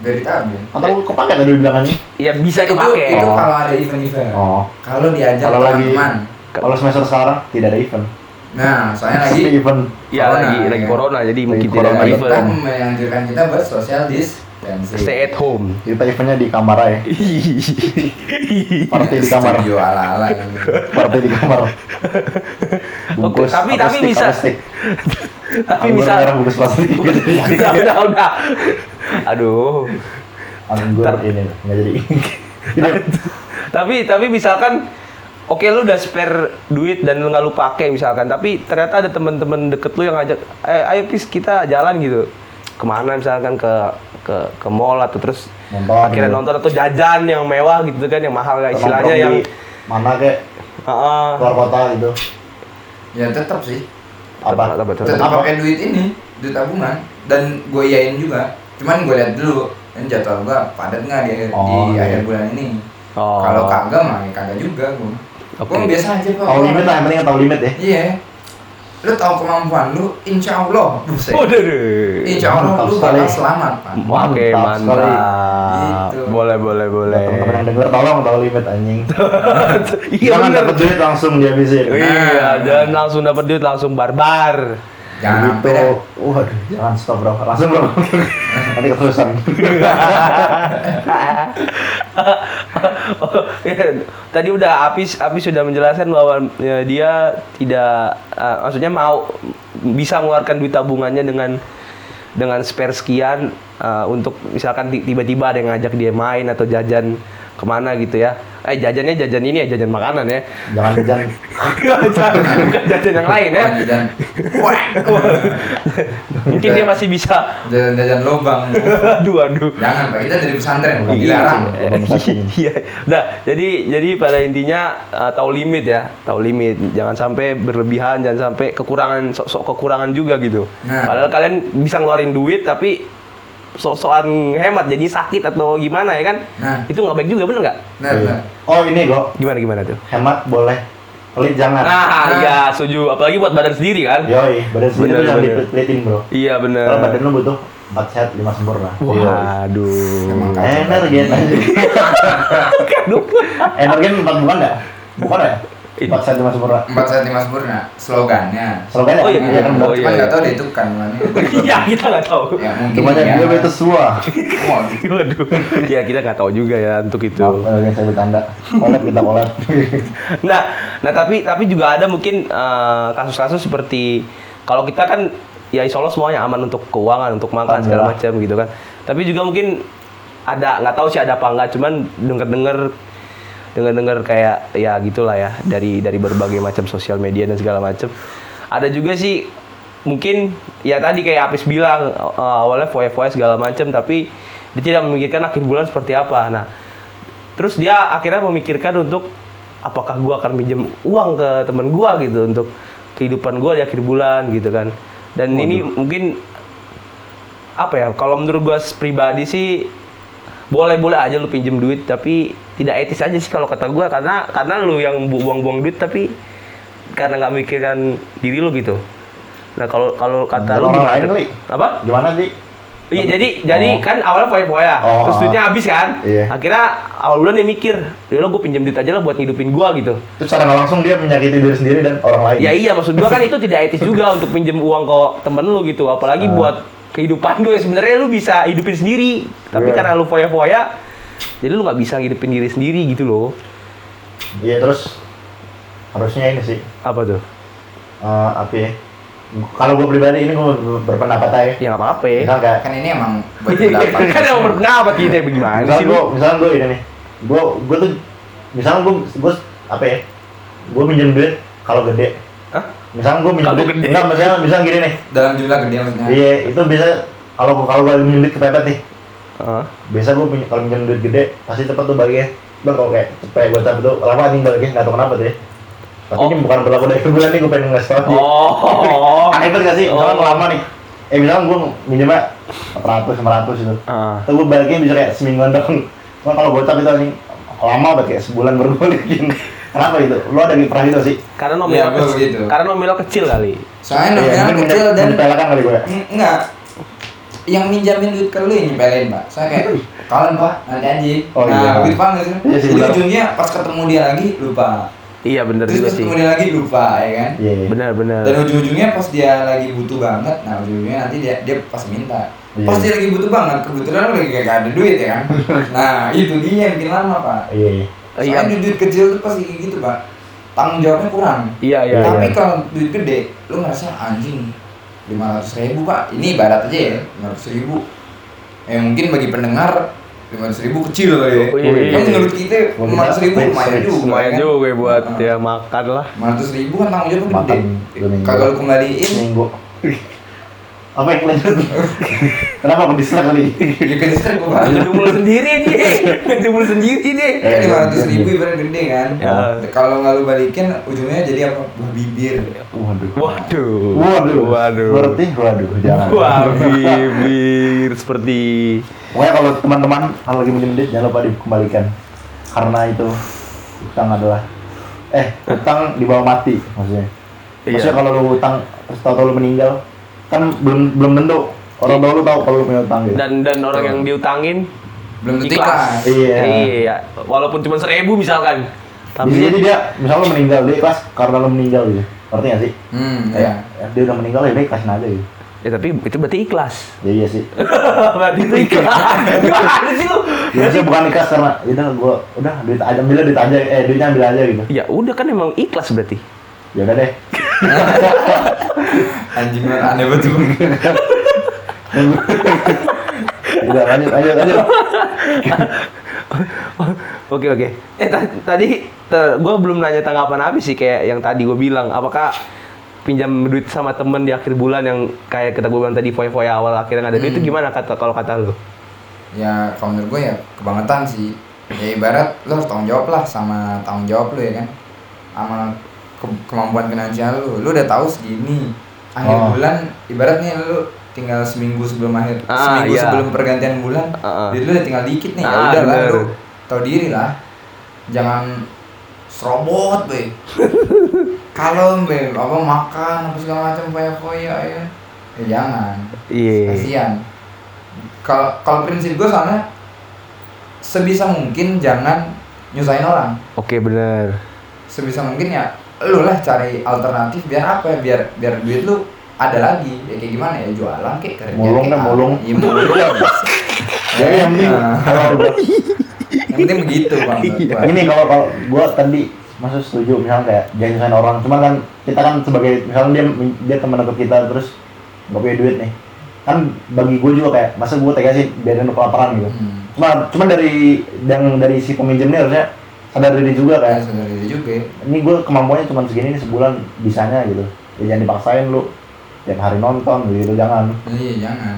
[SPEAKER 3] Biar ditabung.
[SPEAKER 2] Atau lu kepake tadi bilang ini?
[SPEAKER 1] ya bisa
[SPEAKER 3] Itu,
[SPEAKER 1] kepake
[SPEAKER 3] itu
[SPEAKER 2] Oh.
[SPEAKER 3] kalau ada event-event.
[SPEAKER 2] Oh.
[SPEAKER 3] Kalau diajak
[SPEAKER 2] Kalau lagi
[SPEAKER 3] teman.
[SPEAKER 2] kalau semester sekarang tidak ada event.
[SPEAKER 3] Nah, soalnya lagi
[SPEAKER 2] event.
[SPEAKER 1] ya
[SPEAKER 3] corona,
[SPEAKER 1] lagi
[SPEAKER 3] ya
[SPEAKER 1] lagi corona jadi mungkin tidak
[SPEAKER 2] corona,
[SPEAKER 1] ada
[SPEAKER 2] iya.
[SPEAKER 3] kita
[SPEAKER 1] event
[SPEAKER 3] menganjurkan kita buat social distancing.
[SPEAKER 1] stay at home
[SPEAKER 2] Kita eventnya di kamar aja. (laughs) Party di kamar.
[SPEAKER 3] Studio ala-ala gitu.
[SPEAKER 2] Party di kamar. Bungkus
[SPEAKER 1] tapi-
[SPEAKER 2] apa
[SPEAKER 1] tapi
[SPEAKER 2] stick,
[SPEAKER 1] bisa- (laughs) tapi
[SPEAKER 2] Anggur
[SPEAKER 1] bisa
[SPEAKER 2] merah bungkus plastik. (laughs)
[SPEAKER 1] udah udah udah aduh
[SPEAKER 2] Anggur ini nggak jadi.
[SPEAKER 1] Tapi tapi misalkan oke lu udah spare duit dan lu nggak lu pakai misalkan tapi ternyata ada teman-teman deket lu yang ngajak eh ayo pis kita jalan gitu ke mana misalkan ke ke ke mall atau terus
[SPEAKER 2] Nonton,
[SPEAKER 1] akhirnya
[SPEAKER 2] gitu.
[SPEAKER 1] nonton atau jajan yang mewah gitu kan yang mahal ya istilahnya yang
[SPEAKER 2] di mana kek
[SPEAKER 1] Heeh.
[SPEAKER 2] keluar kota gitu.
[SPEAKER 3] Ya tetap sih.
[SPEAKER 2] Apa?
[SPEAKER 1] Apa, apa,
[SPEAKER 3] Tetap
[SPEAKER 2] Apa?
[SPEAKER 3] pakai duit ini, duit tabungan dan gue iyain juga. Cuman gue lihat dulu kan jadwal gue padat nggak di,
[SPEAKER 2] Oh,
[SPEAKER 3] di
[SPEAKER 2] iya.
[SPEAKER 3] akhir bulan ini.
[SPEAKER 1] Oh.
[SPEAKER 3] Kalau kagak mah ya kagak juga gue.
[SPEAKER 1] Oke.
[SPEAKER 3] Gue biasa aja kok.
[SPEAKER 2] Tahu limit lah, yang penting tahu limit ya.
[SPEAKER 3] Iya. lu tahu kemampuan lu, insya Allah, buset.
[SPEAKER 1] Waduh. deh.
[SPEAKER 3] Insya Allah
[SPEAKER 2] Mantap
[SPEAKER 3] lu
[SPEAKER 2] sekali.
[SPEAKER 3] bakal selamat, Pak.
[SPEAKER 1] Oke,
[SPEAKER 2] Mantap
[SPEAKER 1] mantap.
[SPEAKER 2] sekali.
[SPEAKER 3] Gitu.
[SPEAKER 1] Boleh, boleh, boleh.
[SPEAKER 2] Teman-teman yang denger tolong tahu limit anjing. (laughs)
[SPEAKER 1] Iya
[SPEAKER 2] Jangan dapat duit langsung dihabisin.
[SPEAKER 1] Iya, dan langsung dapat duit langsung barbar.
[SPEAKER 3] Jangan
[SPEAKER 2] gitu.
[SPEAKER 3] sampai dah.
[SPEAKER 2] Waduh, jangan stop bro. Langsung bro. Nanti keterusan. (laughs)
[SPEAKER 1] Iya. Tadi udah Apis Apis sudah menjelaskan bahwa ya, dia tidak eh, maksudnya mau bisa mengeluarkan duit tabungannya dengan dengan spare sekian eh, untuk misalkan ti- tiba-tiba ada yang ngajak dia main atau jajan ke mana gitu ya. Eh jajannya jajan ini ya jajan makanan ya.
[SPEAKER 2] Jangan jangan
[SPEAKER 1] Bukan (laughs) jajan yang lain ya.
[SPEAKER 3] Wah,
[SPEAKER 1] Mungkin dia masih bisa.
[SPEAKER 3] jajan-jajan lubang.
[SPEAKER 1] aduh aduh.
[SPEAKER 3] Jangan, Pak. Kita dari pesantren,
[SPEAKER 2] Iya,
[SPEAKER 3] dilarang.
[SPEAKER 1] Iya. Nah, jadi jadi pada intinya uh, tahu limit ya, tahu limit. Jangan sampai berlebihan, jangan sampai kekurangan sok-sok kekurangan juga gitu.
[SPEAKER 3] Nah.
[SPEAKER 1] Padahal kalian bisa ngeluarin duit tapi sok-sokan hemat jadi sakit atau gimana ya kan?
[SPEAKER 3] Nah.
[SPEAKER 1] Itu nggak baik juga bener nggak?
[SPEAKER 3] Nah, nah.
[SPEAKER 2] Oh ini go.
[SPEAKER 1] Gimana gimana tuh?
[SPEAKER 2] Hemat boleh. Pelit jangan.
[SPEAKER 1] Nah,
[SPEAKER 3] Nah.
[SPEAKER 1] iya setuju. Apalagi buat badan sendiri kan?
[SPEAKER 2] Yoi, badan sendiri
[SPEAKER 1] Bener,
[SPEAKER 2] jangan dipelitin bro.
[SPEAKER 1] Iya bener.
[SPEAKER 2] Kalau badan lu butuh 4 sehat 5 sempurna.
[SPEAKER 1] Waduh.
[SPEAKER 2] Energen.
[SPEAKER 1] Aduh.
[SPEAKER 2] Energen 4 bukan enggak? Bukan ya? 4 sehat 5 sempurna.
[SPEAKER 3] Empat saat lima sempurna, slogannya.
[SPEAKER 2] Slogannya
[SPEAKER 1] Oh, iya,
[SPEAKER 2] iya kan
[SPEAKER 1] oh, iya.
[SPEAKER 3] Nggak tahu deh itu kandungannya.
[SPEAKER 1] Iya kita nggak tahu.
[SPEAKER 3] Ya mungkin
[SPEAKER 2] Cuma
[SPEAKER 3] ya.
[SPEAKER 2] dia itu semua.
[SPEAKER 1] Waduh. Ya kita nggak tahu juga ya untuk itu.
[SPEAKER 2] Maaf, energen saya bercanda. Kolab kita kolab. (laughs)
[SPEAKER 1] Nah, nah tapi tapi juga ada mungkin eh, kasus-kasus seperti kalau kita kan ya insya Allah semuanya aman untuk keuangan, untuk makan segala macam gitu kan. Tapi juga mungkin ada nggak tahu sih ada apa enggak, cuman dengar-dengar dengar-dengar kayak ya gitulah ya dari dari berbagai macam sosial media dan segala macam. Ada juga sih mungkin ya tadi kayak Apis bilang eh, awalnya foya-foya segala macam tapi dia tidak memikirkan akhir bulan seperti apa. Nah, terus dia akhirnya memikirkan untuk apakah gua akan minjem uang ke teman gua gitu untuk kehidupan gua di akhir bulan gitu kan dan ini mungkin apa ya kalau menurut gua pribadi sih boleh boleh aja lu pinjem duit tapi tidak etis aja sih kalau kata gua karena karena lu yang bu- buang-buang duit tapi karena nggak mikirkan diri lu gitu nah kalau kalau kata lu gimana
[SPEAKER 2] lain
[SPEAKER 1] apa
[SPEAKER 2] Gimana sih?
[SPEAKER 1] Iya jadi jadi
[SPEAKER 2] Oh.
[SPEAKER 1] kan awalnya foya-foya,
[SPEAKER 2] Oh.
[SPEAKER 1] terus duitnya habis kan.
[SPEAKER 2] Iya.
[SPEAKER 1] Akhirnya awal bulan dia mikir, ya lo gue pinjam duit aja lah buat ngidupin gua gitu.
[SPEAKER 2] Itu secara langsung dia menyakiti diri sendiri dan orang lain.
[SPEAKER 1] Ya iya maksud gua kan itu tidak etis juga untuk pinjam uang ke temen lu gitu, apalagi
[SPEAKER 2] Ah.
[SPEAKER 1] buat kehidupan lu yang sebenarnya lu bisa hidupin sendiri. Tapi
[SPEAKER 2] Iya.
[SPEAKER 1] karena lu foya-foya, jadi lu nggak bisa ngidupin diri sendiri gitu loh.
[SPEAKER 2] Iya terus harusnya ini sih
[SPEAKER 1] Apa tuh?
[SPEAKER 2] eh, apa ya? Kalau gue pribadi ini gue berpendapat aja.
[SPEAKER 1] Ya nggak apa-apa ya.
[SPEAKER 2] Misal kayak
[SPEAKER 3] kan ini emang buat pendapat.
[SPEAKER 1] kan yang berpendapat gitu ya bagaimana
[SPEAKER 2] misal
[SPEAKER 1] sih
[SPEAKER 2] gue
[SPEAKER 1] lu?
[SPEAKER 2] misal gue ini nih gue gue tuh misal gue gue apa ya gue minjem duit kalau gede
[SPEAKER 1] Hah?
[SPEAKER 2] Misal gue minjem duit
[SPEAKER 1] gede?
[SPEAKER 2] enggak misalnya misal gini nih
[SPEAKER 3] Dalam jumlah gede maksudnya.
[SPEAKER 2] iya itu bisa kalau kalau gue minjem duit kepepet nih
[SPEAKER 1] Heeh.
[SPEAKER 2] biasa gue punya kalau minjem duit gede pasti cepet tuh baliknya bang kalau kayak cepet gue cepet tuh lama anjing baliknya nggak tahu kenapa tuh ya tapi
[SPEAKER 1] Oh.
[SPEAKER 2] ini bukan berlaku dari bulan nih gue pengen ngasih tau aja
[SPEAKER 1] Oh. (laughs)
[SPEAKER 2] aneh banget gak sih misalnya
[SPEAKER 1] Oh.
[SPEAKER 2] lama nih eh misalnya gue minjemnya 400 500 gitu
[SPEAKER 1] Ah.
[SPEAKER 2] Tapi gue baliknya bisa kayak semingguan doang. Cuma kalau gocap itu anjing lama banget kayak sebulan baru gue balikin. Kenapa gitu? Lo ada pernah gitu sih?
[SPEAKER 1] Karena nominal
[SPEAKER 3] Iya, gua
[SPEAKER 1] kecil.
[SPEAKER 3] begitu.
[SPEAKER 1] Karena nominal kecil kali.
[SPEAKER 3] Soalnya
[SPEAKER 2] Iya,
[SPEAKER 3] nominal
[SPEAKER 2] mungkin
[SPEAKER 3] kecil dan
[SPEAKER 2] menyepelekan kali gue ya.
[SPEAKER 3] Mm, enggak. Yang minjamin duit ke lu yang nyepelin, Pak. Saya kayak kalian Pak, nanti aja.
[SPEAKER 2] Oh,
[SPEAKER 3] nah,
[SPEAKER 2] iya.
[SPEAKER 3] begitu banget sih.
[SPEAKER 2] Iya sih, benar.
[SPEAKER 3] ujungnya pas ketemu dia lagi lupa.
[SPEAKER 1] Iya bener
[SPEAKER 3] Terus
[SPEAKER 1] juga sih.
[SPEAKER 3] ketemu dia lagi lupa, ya kan?
[SPEAKER 2] Iya. iya.
[SPEAKER 1] Benar benar.
[SPEAKER 3] Dan ujung-ujungnya pas dia lagi butuh banget, nah ujungnya nanti dia dia pas minta.
[SPEAKER 2] Iya.
[SPEAKER 3] Pas dia lagi butuh banget, kebetulan lagi gak ada duit ya kan. (laughs) nah, itu dia yang bikin lama, Pak.
[SPEAKER 2] Iya. Iya.
[SPEAKER 1] Iya.
[SPEAKER 3] Soalnya duit kecil tuh pasti kayak gitu, Pak. Tanggung jawabnya kurang.
[SPEAKER 1] Iya iya.
[SPEAKER 2] Iya.
[SPEAKER 3] Tapi kalau duit gede, lu ngerasa anjing 500 ribu pak, ini ibarat aja ya 500 ribu Eh mungkin bagi pendengar 500 ribu kecil kali ya
[SPEAKER 1] Oh, iya, iya,
[SPEAKER 3] Kan
[SPEAKER 1] iya.
[SPEAKER 3] menurut kita
[SPEAKER 2] Kalau
[SPEAKER 3] 500 ribu lumayan juga
[SPEAKER 1] Lumayan
[SPEAKER 3] kan?
[SPEAKER 1] juga buat
[SPEAKER 3] Nah,
[SPEAKER 1] ya makan lah.
[SPEAKER 3] 500 ribu kan tanggung jawabnya gede
[SPEAKER 2] minggu.
[SPEAKER 3] Kagak lu kembaliin,
[SPEAKER 2] Seminggu. (laughs) Apa yang lanjut? Kenapa aku distract kali?
[SPEAKER 3] ya ke distrik gua pak
[SPEAKER 1] Ngedumul sendiri nih. (laughs) Ngedumul sendiri nih.
[SPEAKER 3] Kan 500 ribu ibarat gede kan
[SPEAKER 1] Ya.
[SPEAKER 3] Kalau nggak lu balikin, ujungnya jadi apa? Buah bibir
[SPEAKER 2] Waduh.
[SPEAKER 1] Waduh.
[SPEAKER 2] Waduh.
[SPEAKER 1] Waduh.
[SPEAKER 2] Berarti waduh jangan.
[SPEAKER 1] Wah, bibir seperti
[SPEAKER 2] Pokoknya kalau teman-teman kalau lagi minjem duit jangan lupa dikembalikan. Karena itu utang adalah eh utang di bawah mati maksudnya. Maksudnya
[SPEAKER 1] Iya.
[SPEAKER 2] kalau lu utang terus tahu lu meninggal, kan belum belum tentu orang tua lu tahu kalau lu punya utang gitu.
[SPEAKER 1] Dan dan orang yang diutangin
[SPEAKER 3] Belum tentu ikhlas.
[SPEAKER 2] Iya.
[SPEAKER 1] Iya. Walaupun cuma seribu misalkan. Tapi
[SPEAKER 2] Bisa jadi dia, misalnya lu meninggal, dia ikhlas karena lu meninggal gitu. Ngerti gak sih?
[SPEAKER 3] Hmm,
[SPEAKER 2] Kayak
[SPEAKER 3] ya.
[SPEAKER 2] ya, dia udah meninggal ya dia ikhlasin aja gitu.
[SPEAKER 1] ya tapi itu berarti ikhlas.
[SPEAKER 2] Ya iya sih. (laughs)
[SPEAKER 1] berarti itu ikhlas. (laughs) Gimana sih lu?
[SPEAKER 2] Ya sih bukan ikhlas karena ya udah gua udah duit aja ambil duit aja eh duitnya ambil aja gitu.
[SPEAKER 1] Ya udah kan emang ikhlas berarti.
[SPEAKER 2] Ya udah deh. (laughs)
[SPEAKER 3] Anjing banget aneh banget lu.
[SPEAKER 2] Udah lanjut lanjut lanjut.
[SPEAKER 1] Oke oke. Eh ta- tadi gue belum nanya tanggapan habis sih kayak yang tadi gue bilang. Apakah pinjam duit sama temen di akhir bulan yang kayak kita gue bilang tadi foya-foya awal akhirnya nggak ada duit itu gimana kata kalau kata lu?
[SPEAKER 3] Ya kalau menurut gue ya kebangetan sih. Ya ibarat lo harus tanggung jawab lah sama tanggung jawab lu ya kan. Sama ke- kemampuan finansial lu. Lu udah tahu segini. Akhir
[SPEAKER 2] Oh.
[SPEAKER 3] bulan ibaratnya lu tinggal seminggu sebelum akhir
[SPEAKER 1] Ah,
[SPEAKER 3] seminggu
[SPEAKER 1] iya.
[SPEAKER 3] sebelum pergantian bulan.
[SPEAKER 1] Ah, ah.
[SPEAKER 3] Duit lu udah tinggal dikit nih. Ya
[SPEAKER 1] Ah,
[SPEAKER 3] udah lah lu tahu diri lah. Jangan serobot, be. (laughs) Kalau be, apa makan apa segala macam foya-foya ya. Ya jangan.
[SPEAKER 1] Iya.
[SPEAKER 3] Kasihan. Kalau kalau prinsip gue soalnya sebisa mungkin jangan nyusahin orang.
[SPEAKER 1] Oke bener.
[SPEAKER 3] Sebisa mungkin ya lu lah cari alternatif biar apa ya? Biar biar duit lu ada lagi. Ya kayak gimana ya jualan kayak kerja.
[SPEAKER 2] Mulung dah,
[SPEAKER 3] apa.
[SPEAKER 2] mulung.
[SPEAKER 3] Iya mulung.
[SPEAKER 2] Jadi (laughs) yang penting
[SPEAKER 3] Nah, (laughs) yang penting begitu bang. gua.
[SPEAKER 2] ini kalau kalau gua tadi maksud setuju misalnya kayak jangan nyusahin orang cuman kan kita kan sebagai misalnya dia dia teman dekat kita terus nggak punya duit nih kan bagi gue juga kayak masa gue tega sih biarin lu kelaparan gitu
[SPEAKER 3] Hmm.
[SPEAKER 2] cuma cuma dari yang dari si peminjamnya harusnya sadar diri juga
[SPEAKER 3] Ya,
[SPEAKER 2] kayak
[SPEAKER 3] sadar diri juga.
[SPEAKER 2] ini gue kemampuannya cuma segini nih sebulan bisanya gitu ya jangan dipaksain lu tiap hari nonton gitu jangan
[SPEAKER 3] Iya jangan.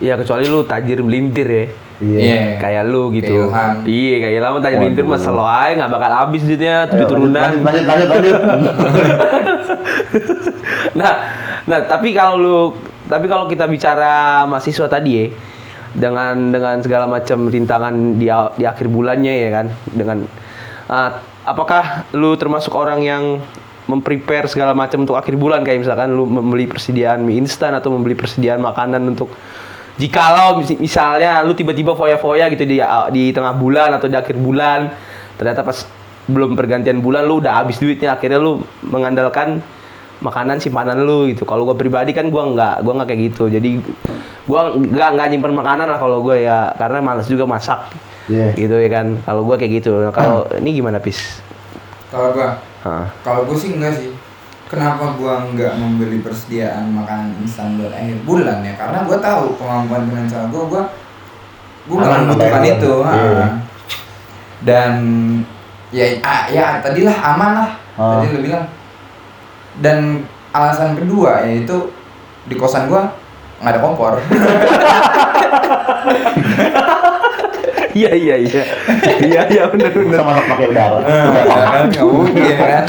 [SPEAKER 1] Iya kecuali lu tajir melintir ya.
[SPEAKER 3] Iya.
[SPEAKER 1] Kayak lu gitu. Iya kayak Ilham tajir melintir mah selalu aja nggak bakal habis duitnya tujuh turunan.
[SPEAKER 2] lanjut lanjut lanjut, (laughs)
[SPEAKER 1] nah, nah tapi kalau lu tapi kalau kita bicara mahasiswa tadi ya dengan dengan segala macam rintangan di di akhir bulannya ya kan dengan ah, apakah lu termasuk orang yang memprepare segala macam untuk akhir bulan? Kayak misalkan lu membeli persediaan mie instan atau membeli persediaan makanan untuk jikalau mis- misalnya lu tiba-tiba foya-foya gitu di di tengah bulan atau di akhir bulan ternyata pas belum pergantian bulan lu udah habis duitnya akhirnya lu mengandalkan makanan simpanan lu gitu. Kalau gue pribadi kan gua nggak gua nggak kayak gitu. Jadi gua nggak nggak nyimpen makanan lah kalau gue ya karena males juga masak
[SPEAKER 2] Iya.
[SPEAKER 1] gitu ya kan kalau gua kayak gitu nah, kalau ini gimana pis
[SPEAKER 3] Kalau gua
[SPEAKER 1] Hah.
[SPEAKER 3] Kalau gue sih enggak sih. Kenapa gua nggak membeli persediaan makanan instan buat akhir bulan ya? Karena gua tahu kemampuan finansial gua, gua gua nggak
[SPEAKER 2] Aman,
[SPEAKER 3] membutuhkan
[SPEAKER 2] aman.
[SPEAKER 3] itu.
[SPEAKER 2] Iya.
[SPEAKER 3] ah. Dan ya ya tadilah aman lah.
[SPEAKER 2] Ah.
[SPEAKER 3] Tadi lu bilang. Dan alasan kedua yaitu di kosan gua nggak ada kompor. (laughs) (laughs)
[SPEAKER 1] iya iya iya. Iya iya benar benar
[SPEAKER 2] bisa masak pakai udara.
[SPEAKER 3] Kan? nggak mungkin kan?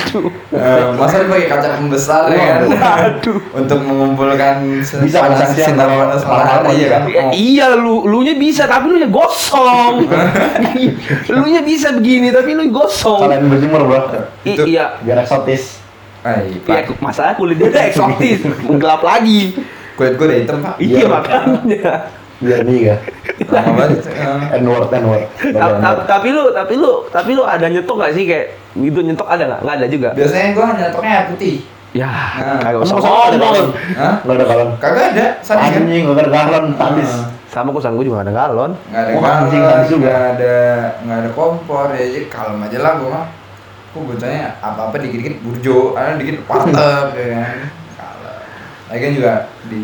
[SPEAKER 3] Eh, masa pakai kaca pembesar ya kan?
[SPEAKER 1] Aduh.
[SPEAKER 3] untuk mengumpulkan
[SPEAKER 2] Bisa kan
[SPEAKER 3] panas sinar panas matahari ya kan? Oh.
[SPEAKER 1] iya lu lu nya bisa tapi lu nya gosong. (laughs) Lu nya bisa begini tapi lu gosong.
[SPEAKER 2] Kalian berjemur bro.
[SPEAKER 1] Iya.
[SPEAKER 2] biar eksotis.
[SPEAKER 3] Ay,
[SPEAKER 1] iya masalah kulit dia udah eksotis. Gelap lagi.
[SPEAKER 3] Kulit gue udah hitam pak.
[SPEAKER 1] Iya
[SPEAKER 2] Iya.
[SPEAKER 1] makanya
[SPEAKER 2] biar nih ya.
[SPEAKER 3] Lama banget (laughs) eh.
[SPEAKER 2] n word n word
[SPEAKER 1] Ta- ta- tapi lu tapi lu tapi lu ada nyetok gak sih kayak gitu nyetok ada nggak? Nggak ada juga?
[SPEAKER 3] Biasanya gue nyetoknya air putih.
[SPEAKER 1] Ya
[SPEAKER 3] Nah,
[SPEAKER 1] kagak usah. Ngomong
[SPEAKER 2] galon?
[SPEAKER 3] Hah?
[SPEAKER 2] nggak ada galon.
[SPEAKER 3] Kagak ada kan?
[SPEAKER 2] Anjing nggak ada galon habis.
[SPEAKER 3] Ah.
[SPEAKER 1] sama kosan gue juga gak ada galon.
[SPEAKER 3] Nggak ada galon,
[SPEAKER 2] anjing, sadis juga.
[SPEAKER 3] nggak ada nggak ada kompor ya jadi kalem aja lah gue mah. Gue bocahnya apa apa dikit dikit burjo ada dikit warteg ya kan. Kalem. Lagi kan juga di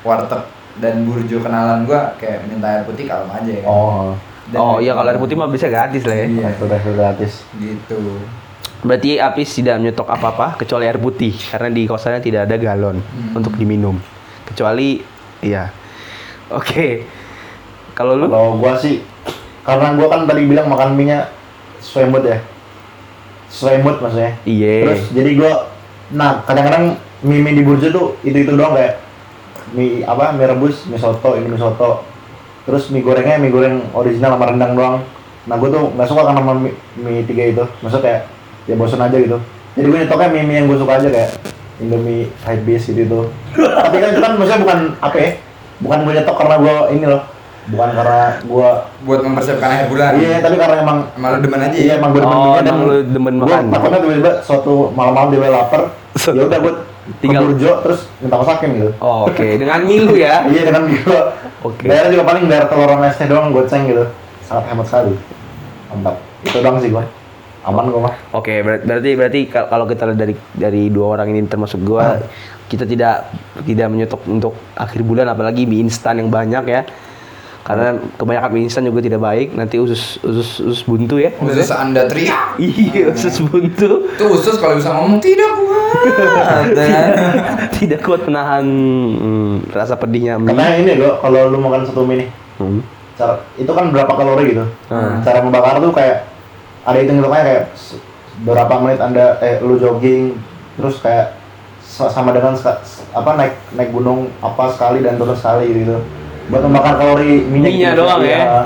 [SPEAKER 3] warteg dan burjo kenalan gue kayak minta air putih kalem aja ya.
[SPEAKER 2] Oh.
[SPEAKER 3] Dan-
[SPEAKER 1] oh iya kalau air putih mah bisa gratis lah ya.
[SPEAKER 3] Iya.
[SPEAKER 2] sudah gratis.
[SPEAKER 3] Gitu.
[SPEAKER 1] Berarti Apis tidak menyetok apa-apa kecuali air putih karena di kosannya tidak ada galon
[SPEAKER 3] Hmm.
[SPEAKER 1] untuk diminum. Kecuali iya. Oke. Kalau lu?
[SPEAKER 2] Kalau gua sih karena gua kan tadi bilang makan mie nya sesuai mood ya. Sesuai mood maksudnya.
[SPEAKER 1] Iya.
[SPEAKER 2] Terus jadi gua nah kadang-kadang mie mie di burjo tuh itu itu doang kayak mie apa mie rebus mie soto ini mie soto terus mie gorengnya mie goreng original sama rendang doang nah gua tuh nggak suka kan sama mie, mie tiga itu maksudnya kayak ya bosan aja gitu jadi gue nyetoknya mie mie yang gue suka aja kayak Indomie hype beast gitu tuh. Tapi kan itu kan maksudnya bukan apa ya? Bukan gue nyetok karena gue ini loh. Bukan karena gue
[SPEAKER 3] buat mempersiapkan akhir bulan.
[SPEAKER 2] Iya, tapi karena emang
[SPEAKER 3] Emang lu demen aja
[SPEAKER 2] Iya,
[SPEAKER 3] ya?
[SPEAKER 2] emang gue demen
[SPEAKER 1] Oh, lu demen
[SPEAKER 2] gua
[SPEAKER 1] makan.
[SPEAKER 2] takutnya tiba-tiba suatu malam-malam dia lapar. (laughs) ya udah gue
[SPEAKER 1] Tinggal-
[SPEAKER 2] burjo terus minta masakin gitu.
[SPEAKER 1] Oh, Oke, dengan mie lu ya. (laughs)
[SPEAKER 2] Iya dengan gitu.
[SPEAKER 1] Oke.
[SPEAKER 2] Bayarnya juga paling bayar telur sama teh doang goceng gitu. Sangat hemat sekali. Mantap. Itu doang sih gua. Aman gua mah.
[SPEAKER 1] Oke, ber- berarti berarti kal- kalau kita lihat dari dari dua orang ini termasuk gua, kita tidak tidak menyetok untuk akhir bulan apalagi mie instan yang banyak ya. Karena kebanyakan mie instan juga tidak baik, nanti usus usus usus buntu ya.
[SPEAKER 3] Khusus anda teriak.
[SPEAKER 1] Iya, usus buntu.
[SPEAKER 3] Itu khusus kalau bisa ngomong tidak kuat. (laughs)
[SPEAKER 1] tidak kuat menahan hmm, rasa pedihnya mie.
[SPEAKER 2] Katanya ini loh kalau lu makan satu mie nih,
[SPEAKER 1] Hmm.
[SPEAKER 2] cara itu kan berapa kalori gitu.
[SPEAKER 1] Hmm.
[SPEAKER 2] Cara membakar tuh kayak ada hitung hitungannya kayak berapa menit anda eh lu jogging terus kayak sa- sama dengan apa naik naik gunung apa sekali dan turun sekali gitu. Buat membakar kalori minyak
[SPEAKER 1] Mie-nya
[SPEAKER 2] gitu.
[SPEAKER 1] doang ya.
[SPEAKER 2] Iya.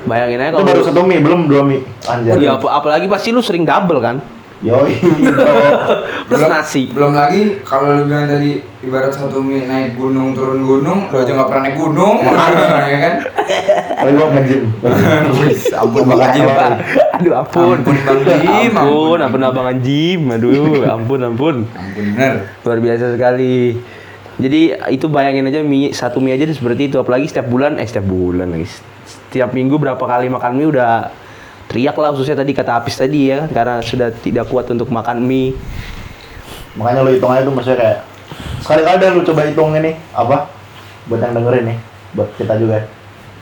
[SPEAKER 1] Bayangin aja
[SPEAKER 2] Itu
[SPEAKER 1] kalau
[SPEAKER 2] baru satu mie, belum dua mie. Anjir.
[SPEAKER 1] Ya, ap- apalagi pasti lu sering double kan?
[SPEAKER 2] Yoi. (laughs)
[SPEAKER 1] Plus
[SPEAKER 3] belum,
[SPEAKER 1] nasi.
[SPEAKER 3] Belum lagi kalau lu bilang tadi ibarat satu mie naik gunung turun gunung, lu aja nggak pernah naik gunung, (laughs) ya kan?
[SPEAKER 2] Tapi gua nge-gym.
[SPEAKER 3] Wis, ampun Bang Jim,
[SPEAKER 2] kalori.
[SPEAKER 3] Pak.
[SPEAKER 1] Aduh ampun.
[SPEAKER 3] Ampun, Bang Jim, (laughs)
[SPEAKER 1] Ampun,
[SPEAKER 3] ampun.
[SPEAKER 1] ampun abang Jim. Aduh, ampun ampun.
[SPEAKER 3] Ampun bener.
[SPEAKER 1] Luar biasa sekali. Jadi itu bayangin aja mie satu mie aja tuh seperti itu apalagi setiap bulan eh setiap bulan lagi. Setiap minggu berapa kali makan mie udah teriak lah khususnya tadi kata Apis tadi ya karena sudah tidak kuat untuk makan mie.
[SPEAKER 2] Makanya lu hitung aja tuh maksudnya kayak sekali-kali dah lu coba hitung ini apa buat yang dengerin nih, buat kita juga.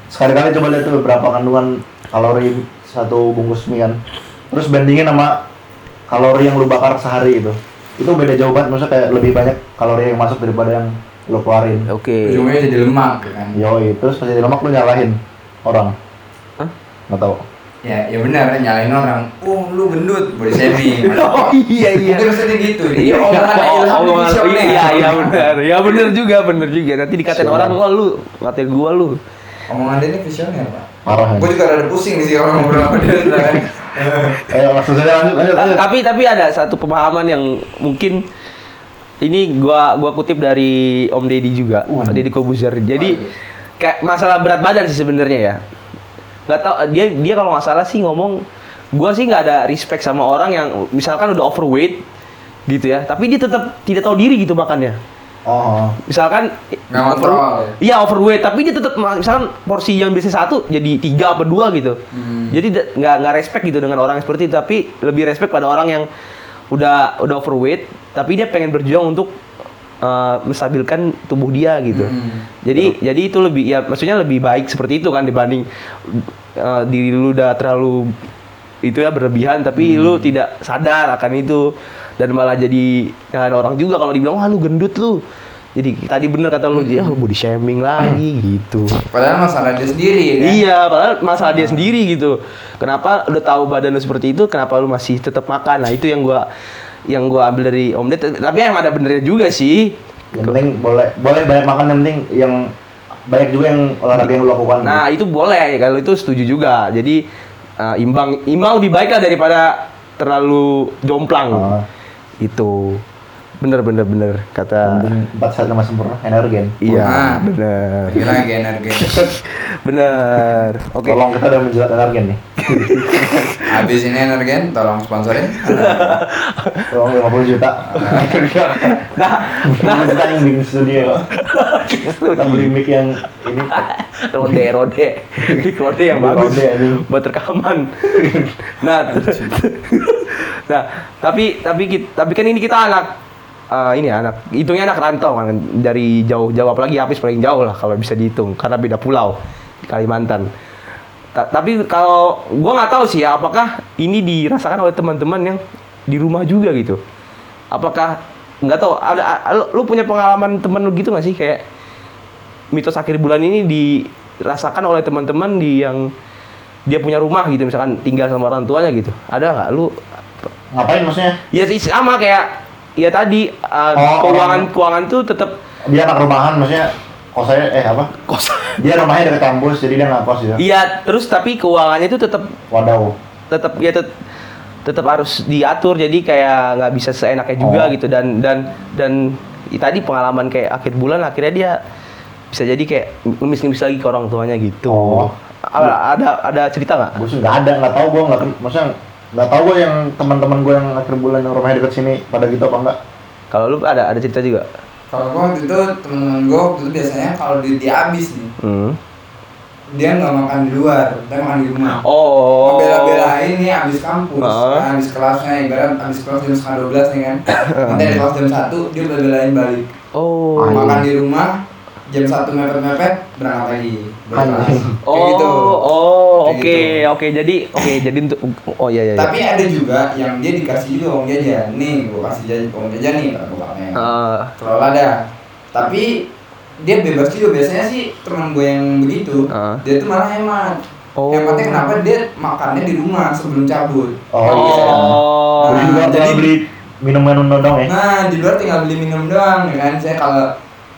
[SPEAKER 2] Sekali-kali coba lihat tuh berapa kandungan kalori satu bungkus mie kan. Terus bandingin sama kalori yang lu bakar sehari itu. Itu beda jauh banget, maksudnya kayak lebih banyak kalori yang masuk daripada yang lu keluarin.
[SPEAKER 1] Oke.
[SPEAKER 3] Ujungnya jadi lemak ya kan.
[SPEAKER 2] Yoi, terus pas jadi lemak lu nyalahin orang.
[SPEAKER 1] Hah?
[SPEAKER 2] Nggak tahu.
[SPEAKER 3] Ya, ya benar nyalain orang. Oh, lu gendut, body shaming. (laughs)
[SPEAKER 1] Oh iya iya.
[SPEAKER 3] Mungkin maksudnya gitu. Iya, (laughs) omongan
[SPEAKER 1] Oh,
[SPEAKER 3] ilham visioner.
[SPEAKER 1] iya iya benar. Ya benar juga, benar juga. Nanti dikatain orang wah lu, ngatain gua lu.
[SPEAKER 3] Omongan dia ini visioner, Pak.
[SPEAKER 2] Parah.
[SPEAKER 3] Gue juga rada pusing sih kalau ngobrol sama dia. (laughs)
[SPEAKER 2] Ayo langsung saja lanjut lanjut lanjut.
[SPEAKER 1] Tapi tapi ada satu pemahaman yang mungkin ini gua gua kutip dari Om Deddy juga,
[SPEAKER 2] Waduh.
[SPEAKER 1] Deddy Kobuzer. Jadi kayak masalah berat badan sih sebenarnya ya. Nggak tahu dia dia kalau nggak salah sih ngomong gua sih nggak ada respect sama orang yang misalkan udah overweight gitu ya, tapi dia tetap tidak tahu diri gitu makannya.
[SPEAKER 2] Oh.
[SPEAKER 1] Misalkan
[SPEAKER 3] Nggak kontrol.
[SPEAKER 1] Iya overweight, tapi dia tetap misalkan porsi yang biasa satu jadi tiga apa dua gitu.
[SPEAKER 3] Hmm.
[SPEAKER 1] Jadi nggak nggak respect gitu dengan orang yang seperti itu, tapi lebih respect pada orang yang udah udah overweight, tapi dia pengen berjuang untuk uh, menstabilkan tubuh dia gitu.
[SPEAKER 3] Hmm.
[SPEAKER 1] Jadi jadi itu lebih ya maksudnya lebih baik seperti itu kan dibanding uh, diri lu udah terlalu itu ya berlebihan tapi lu tidak sadar akan itu dan malah jadi nyalain orang juga kalau dibilang wah lu gendut lu. Jadi tadi bener kata lu dia body shaming lagi gitu.
[SPEAKER 3] Padahal masalah dia sendiri ya kan.
[SPEAKER 1] Iya, padahal masalah dia sendiri gitu. Kenapa udah tahu badan lu seperti itu, kenapa lu masih tetap makan? Nah, itu yang gua yang gua ambil dari Om Ded. Tapi yang ada benernya juga sih.
[SPEAKER 2] Yang penting boleh boleh banyak makan yang penting yang banyak juga yang olahraga yang lu lakukan.
[SPEAKER 1] Nah, itu boleh kalau itu setuju juga. Jadi uh, imbang imbang lebih baik lah daripada terlalu jomplang.
[SPEAKER 2] Ah.
[SPEAKER 1] Itu. Bener bener bener kata
[SPEAKER 2] empat saat lima sempurna energen.
[SPEAKER 1] Iya, bener.
[SPEAKER 3] Kira energi. (laughs)
[SPEAKER 1] Bener. Oke.
[SPEAKER 2] Tolong kita udah menjelat energen nih. (laughs)
[SPEAKER 3] Habis ini energen, tolong sponsorin. (laughs)
[SPEAKER 2] Tolong 50 juta.
[SPEAKER 1] Nah,
[SPEAKER 2] 50 juta yang bikin studio. Kita beli mic yang ini.
[SPEAKER 1] rode rode rode yang bagus buat rekaman nah nah tapi tapi kit- tapi kan ini kita anak eh, ini anak hitungnya anak rantau kan dari jauh jauh apalagi habis paling jauh lah kalau bisa dihitung karena beda pulau di Kalimantan. Ta- tapi kalau gua nggak tahu sih ya apakah ini dirasakan oleh teman-teman yang di rumah juga gitu? Apakah nggak tahu ada lu, punya pengalaman temen lu gitu nggak sih? Kayak mitos akhir bulan ini dirasakan oleh teman-teman di yang dia punya rumah gitu misalkan tinggal sama orang tuanya gitu. Ada nggak? Lu
[SPEAKER 2] Ngapain maksudnya?
[SPEAKER 1] ya sih sama kayak ya tadi uh,
[SPEAKER 2] Oh,
[SPEAKER 1] keuangan
[SPEAKER 2] orang-
[SPEAKER 1] keuangan tuh tetap
[SPEAKER 2] Dia anak rumahan maksudnya kosnya eh apa?
[SPEAKER 1] kos (laughs)
[SPEAKER 2] Dia rumahnya dekat kampus jadi dia nggak kos ya.
[SPEAKER 1] iya terus tapi keuangannya itu tetap
[SPEAKER 2] Wadaw.
[SPEAKER 1] tetap ya tet- tetap harus diatur jadi kayak nggak bisa seenaknya juga
[SPEAKER 2] Oh.
[SPEAKER 1] gitu dan dan dan i- tadi pengalaman kayak akhir bulan akhirnya dia bisa jadi kayak ngemis-ngemis lagi ke orang tuanya gitu.
[SPEAKER 2] Oh.
[SPEAKER 1] Ada ada, ada cerita nggak?
[SPEAKER 2] gue sih nggak ada nggak tahu gue nggak maksudnya nggak tahu gue yang teman-teman gue yang akhir bulan yang rumahnya dekat sini pada gitu apa enggak
[SPEAKER 1] Kalau lu ada ada cerita juga?
[SPEAKER 3] Kalau gua waktu itu temen gua waktu itu biasanya kalau duit dia habis nih,
[SPEAKER 1] Hmm.
[SPEAKER 3] dia nggak makan di luar, dia makan di rumah.
[SPEAKER 1] Oh.
[SPEAKER 3] Ngebela-belain nih abis kampus,
[SPEAKER 1] Oh.
[SPEAKER 3] kan, abis kelasnya, ibarat abis kelas jam setengah 12 nih kan Nanti kelas jam 1, dia bela-belain balik
[SPEAKER 1] Oh.
[SPEAKER 3] Makan di rumah, jam 1 mepet-mepet, berangkat lagi kelas (laughs)
[SPEAKER 2] Anjing.
[SPEAKER 3] Kayak
[SPEAKER 1] Oh,
[SPEAKER 3] gitu
[SPEAKER 1] oh, oke,
[SPEAKER 3] gitu.
[SPEAKER 1] oke. Jadi, oke, jadi untuk oh iya iya. iya.
[SPEAKER 3] Tapi ada juga yang dia dikasih juga uang jajan Nih, gua kasih jajan, uang jajan nih, kata bapaknya
[SPEAKER 1] Ah,
[SPEAKER 3] Kelola dah Tapi dia bebas juga, biasanya sih teman gue yang begitu
[SPEAKER 1] Ah.
[SPEAKER 3] Dia tuh malah hemat
[SPEAKER 1] Oh.
[SPEAKER 3] Hematnya kenapa dia makannya di rumah sebelum cabut
[SPEAKER 2] oh, iya
[SPEAKER 1] Oh.
[SPEAKER 2] Jadi di luar
[SPEAKER 3] Jadi-
[SPEAKER 2] tinggal beli minum-minum dong ya
[SPEAKER 3] Nah, di luar tinggal beli minum doang ya kan. Saya kalau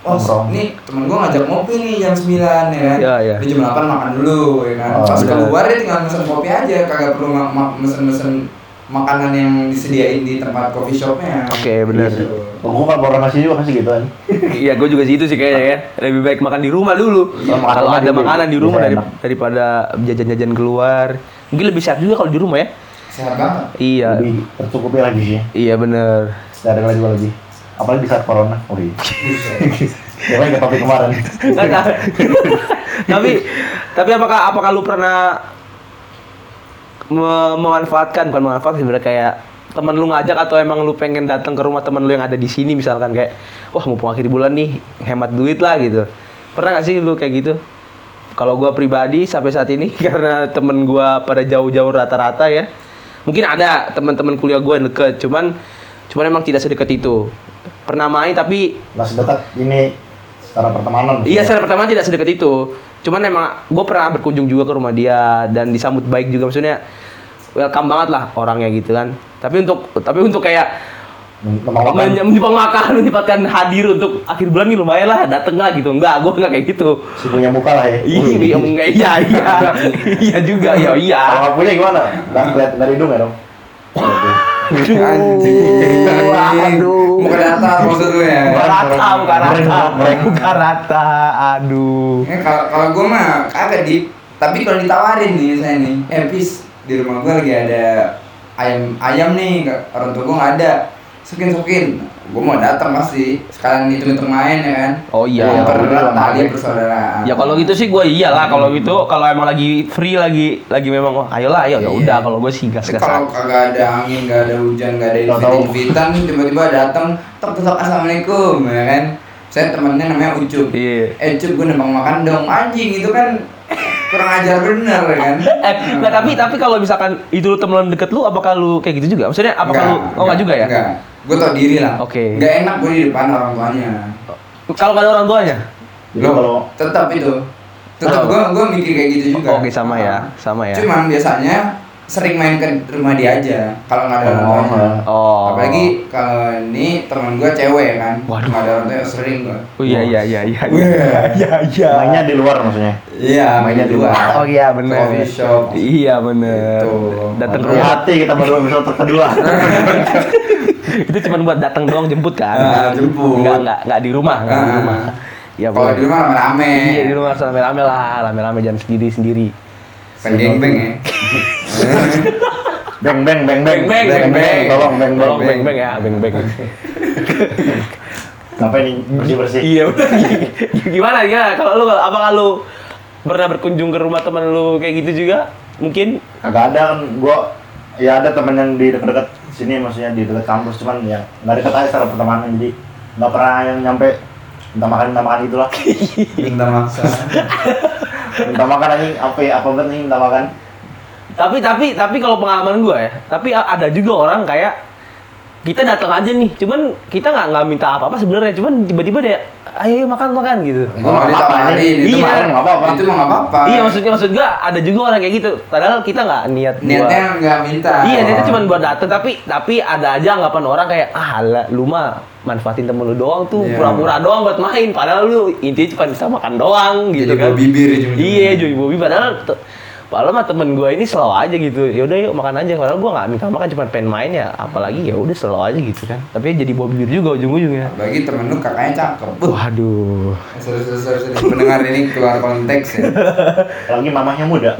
[SPEAKER 3] Oh,
[SPEAKER 2] Nongkrong.
[SPEAKER 3] nih temen gua ngajak ngopi nih jam 9 ya kan.
[SPEAKER 1] Iya, iya.
[SPEAKER 3] Di jam 8 makan dulu ya kan.
[SPEAKER 2] Oh,
[SPEAKER 3] Pas
[SPEAKER 1] benar.
[SPEAKER 3] keluar dia tinggal mesen kopi aja, kagak perlu ma- ma- mesen-mesen makanan yang disediain di tempat coffee shopnya.
[SPEAKER 1] Oke, benar.
[SPEAKER 3] Gitu.
[SPEAKER 2] oh, gue kalau orang ngasih juga pasti gitu kan (laughs)
[SPEAKER 1] Iya, gue juga situ sih kayaknya ya. Lebih baik makan di rumah dulu.
[SPEAKER 2] Makan
[SPEAKER 1] Kalau ada
[SPEAKER 2] dulu.
[SPEAKER 1] makanan di rumah dari, daripada jajan-jajan keluar. Mungkin lebih sehat juga kalau di rumah ya.
[SPEAKER 3] Sehat banget.
[SPEAKER 1] Iya.
[SPEAKER 2] lebih tercukupi lagi sih
[SPEAKER 1] Iya bener.
[SPEAKER 2] tidak ada lagi lebih apalagi di saat corona. Oh iya. Ya ke topik kemarin.
[SPEAKER 1] Tapi tapi apakah apakah lu pernah me- memanfaatkan bukan memanfaatkan sebenarnya kayak teman lu ngajak atau emang lu pengen datang ke rumah teman lu yang ada di sini misalkan kayak wah mumpung akhir bulan nih hemat duit lah gitu. Pernah gak sih lu kayak gitu? Kalau gua pribadi sampai saat ini (laughs) karena temen gua pada jauh-jauh rata-rata ya. Mungkin ada teman-teman kuliah gua yang deket cuman cuman emang tidak sedekat itu pernah main tapi
[SPEAKER 2] nggak sedekat ini secara pertemanan
[SPEAKER 1] Iya, secara pertama tidak sedekat itu. Cuman emang gue pernah berkunjung juga ke rumah dia dan disambut baik juga maksudnya welcome banget lah orangnya gitu kan. Tapi untuk tapi untuk kayak
[SPEAKER 2] Memang
[SPEAKER 1] men- menyempatkan hadir untuk akhir bulan nih lumayan lah dateng lah gitu. Enggak, gue enggak kayak gitu.
[SPEAKER 2] si punya muka lah ya
[SPEAKER 1] Iya, iya, enggak iya, iya. Iya juga, iya, iya.
[SPEAKER 2] kalau punya gimana nggak lihat dari hidung ya dong (laughs)
[SPEAKER 3] Anjing.
[SPEAKER 1] Aduh.
[SPEAKER 3] Muka datar maksud lu ya.
[SPEAKER 1] Bukan rata, bukan rata, bukan rata. Aduh.
[SPEAKER 3] Ya, kalau kalau gue mah kagak di tapi kalau ditawarin nih saya nih eh pis di rumah gue lagi ada ayam ayam nih orang tua gue nggak ada sokin sokin gue mau datang pasti sekalian hitung hitung main ya kan
[SPEAKER 1] Oh iya.
[SPEAKER 3] mempererat
[SPEAKER 2] bener,
[SPEAKER 3] tali
[SPEAKER 2] bener.
[SPEAKER 3] persaudaraan
[SPEAKER 1] Ya kalau gitu sih gue iyalah kalau gitu kalau emang lagi free lagi lagi memang wah ayolah ayo ya
[SPEAKER 3] Iya.
[SPEAKER 1] udah kalau gue sih gas
[SPEAKER 3] kalau kagak ada angin, nggak ada hujan, nggak ada invitan, tiba-tiba datang, tok tok assalamualaikum, ya kan? Saya temennya namanya Ucup.
[SPEAKER 1] Iya.
[SPEAKER 3] Eh Ucup, gue numpang makan dong, anjing itu kan kurang ajar bener ya kan? (laughs)
[SPEAKER 1] Eh, nggak tapi tapi kalau misalkan itu lu temen deket lu, apakah lu kayak gitu juga? Maksudnya apakah lu oh nggak juga ya?
[SPEAKER 3] Enggak. Gue tau diri lah.
[SPEAKER 1] Oke.
[SPEAKER 3] Nggak enak gue di depan orang tuanya.
[SPEAKER 1] Kalau ada orang tuanya?
[SPEAKER 2] Jadi kalau
[SPEAKER 3] tetap itu. Tetap gue gue mikir kayak gitu juga.
[SPEAKER 1] Oke sama ya, sama ya.
[SPEAKER 3] Cuman biasanya sering main ke rumah dia aja kalau nggak ada orang
[SPEAKER 2] Oh,
[SPEAKER 3] tuanya.
[SPEAKER 1] Oh.
[SPEAKER 3] Apalagi kalau ini teman gue cewek kan,
[SPEAKER 1] Waduh.
[SPEAKER 3] nggak ada orang tuanya sering gue.
[SPEAKER 1] Oh iya iya iya iya.
[SPEAKER 3] Wah. (laughs)
[SPEAKER 1] Iya iya.
[SPEAKER 2] mainnya di luar maksudnya
[SPEAKER 3] Iya, mainnya di luar.
[SPEAKER 1] Oh iya bener.
[SPEAKER 3] Coffee shop.
[SPEAKER 1] Iya bener.
[SPEAKER 3] Gitu.
[SPEAKER 1] Datang ke
[SPEAKER 2] Hati kita baru episode kedua (laughs)
[SPEAKER 1] itu cuma buat datang doang jemput kan?
[SPEAKER 3] Ah, jemput.
[SPEAKER 1] Enggak enggak enggak di rumah, enggak di
[SPEAKER 3] Ah.
[SPEAKER 1] rumah. Iya
[SPEAKER 3] Kalau di rumah rame-rame.
[SPEAKER 1] Iya di rumah rame-rame lah, rame-rame jangan sendiri-sendiri.
[SPEAKER 3] Penggeng-beng ya. (laughs)
[SPEAKER 2] beng beng beng beng
[SPEAKER 1] Beng, beng, beng.
[SPEAKER 2] tolong beng beng
[SPEAKER 1] Tolong beng beng ya, beng beng.
[SPEAKER 2] sampai nih bersih bersih
[SPEAKER 1] Iya udah. (laughs) Gimana ya? Kalau lu apa lu pernah berkunjung ke rumah teman lu kayak gitu juga? Mungkin
[SPEAKER 2] Agak ada kan gua ya ada temen yang di dekat-dekat sini maksudnya di dekat kampus cuman ya nggak dekat aja secara pertemanan jadi nggak pernah yang nyampe minta makan minta makan itulah
[SPEAKER 3] Minta maksa. (laughs)
[SPEAKER 2] minta makan anjing apa ya apa banget nih minta makan?
[SPEAKER 1] Tapi tapi tapi kalau pengalaman gua ya, tapi ada juga orang kayak kita datang aja nih, cuman kita nggak nggak minta apa-apa sebenarnya, cuman tiba-tiba dia ayo, makan makan gitu.
[SPEAKER 3] Nggak
[SPEAKER 2] apa-apa,
[SPEAKER 3] ditawarin, itu
[SPEAKER 1] Iya.
[SPEAKER 2] nggak apa-apa.
[SPEAKER 3] Itu mah nggak apa-apa.
[SPEAKER 1] Iya maksudnya maksud gua ada juga orang kayak gitu. Padahal kita nggak niat buat-
[SPEAKER 3] Niatnya nggak minta.
[SPEAKER 1] Iya, niatnya cuma buat dateng tapi tapi ada aja anggapan orang kayak ah ala, lu mah manfaatin temen lu doang tuh
[SPEAKER 3] Iya.
[SPEAKER 1] pura-pura doang buat main padahal lu intinya cuma bisa makan doang gitu
[SPEAKER 3] Jadi
[SPEAKER 1] kan.
[SPEAKER 3] bibir.
[SPEAKER 1] Iya, jadi bobi padahal Padahal mah temen gue ini slow aja gitu. Ya udah yuk makan aja. Padahal gue nggak minta makan cuma pengen main ya. Apalagi ya udah slow aja gitu kan. Tapi jadi bawa bibir juga ujung-ujungnya.
[SPEAKER 3] Bagi temen lu kakaknya cakep.
[SPEAKER 1] Waduh.
[SPEAKER 3] Seru seru seru seru. Pendengar ini keluar konteks ya.
[SPEAKER 2] Lagi mamahnya muda.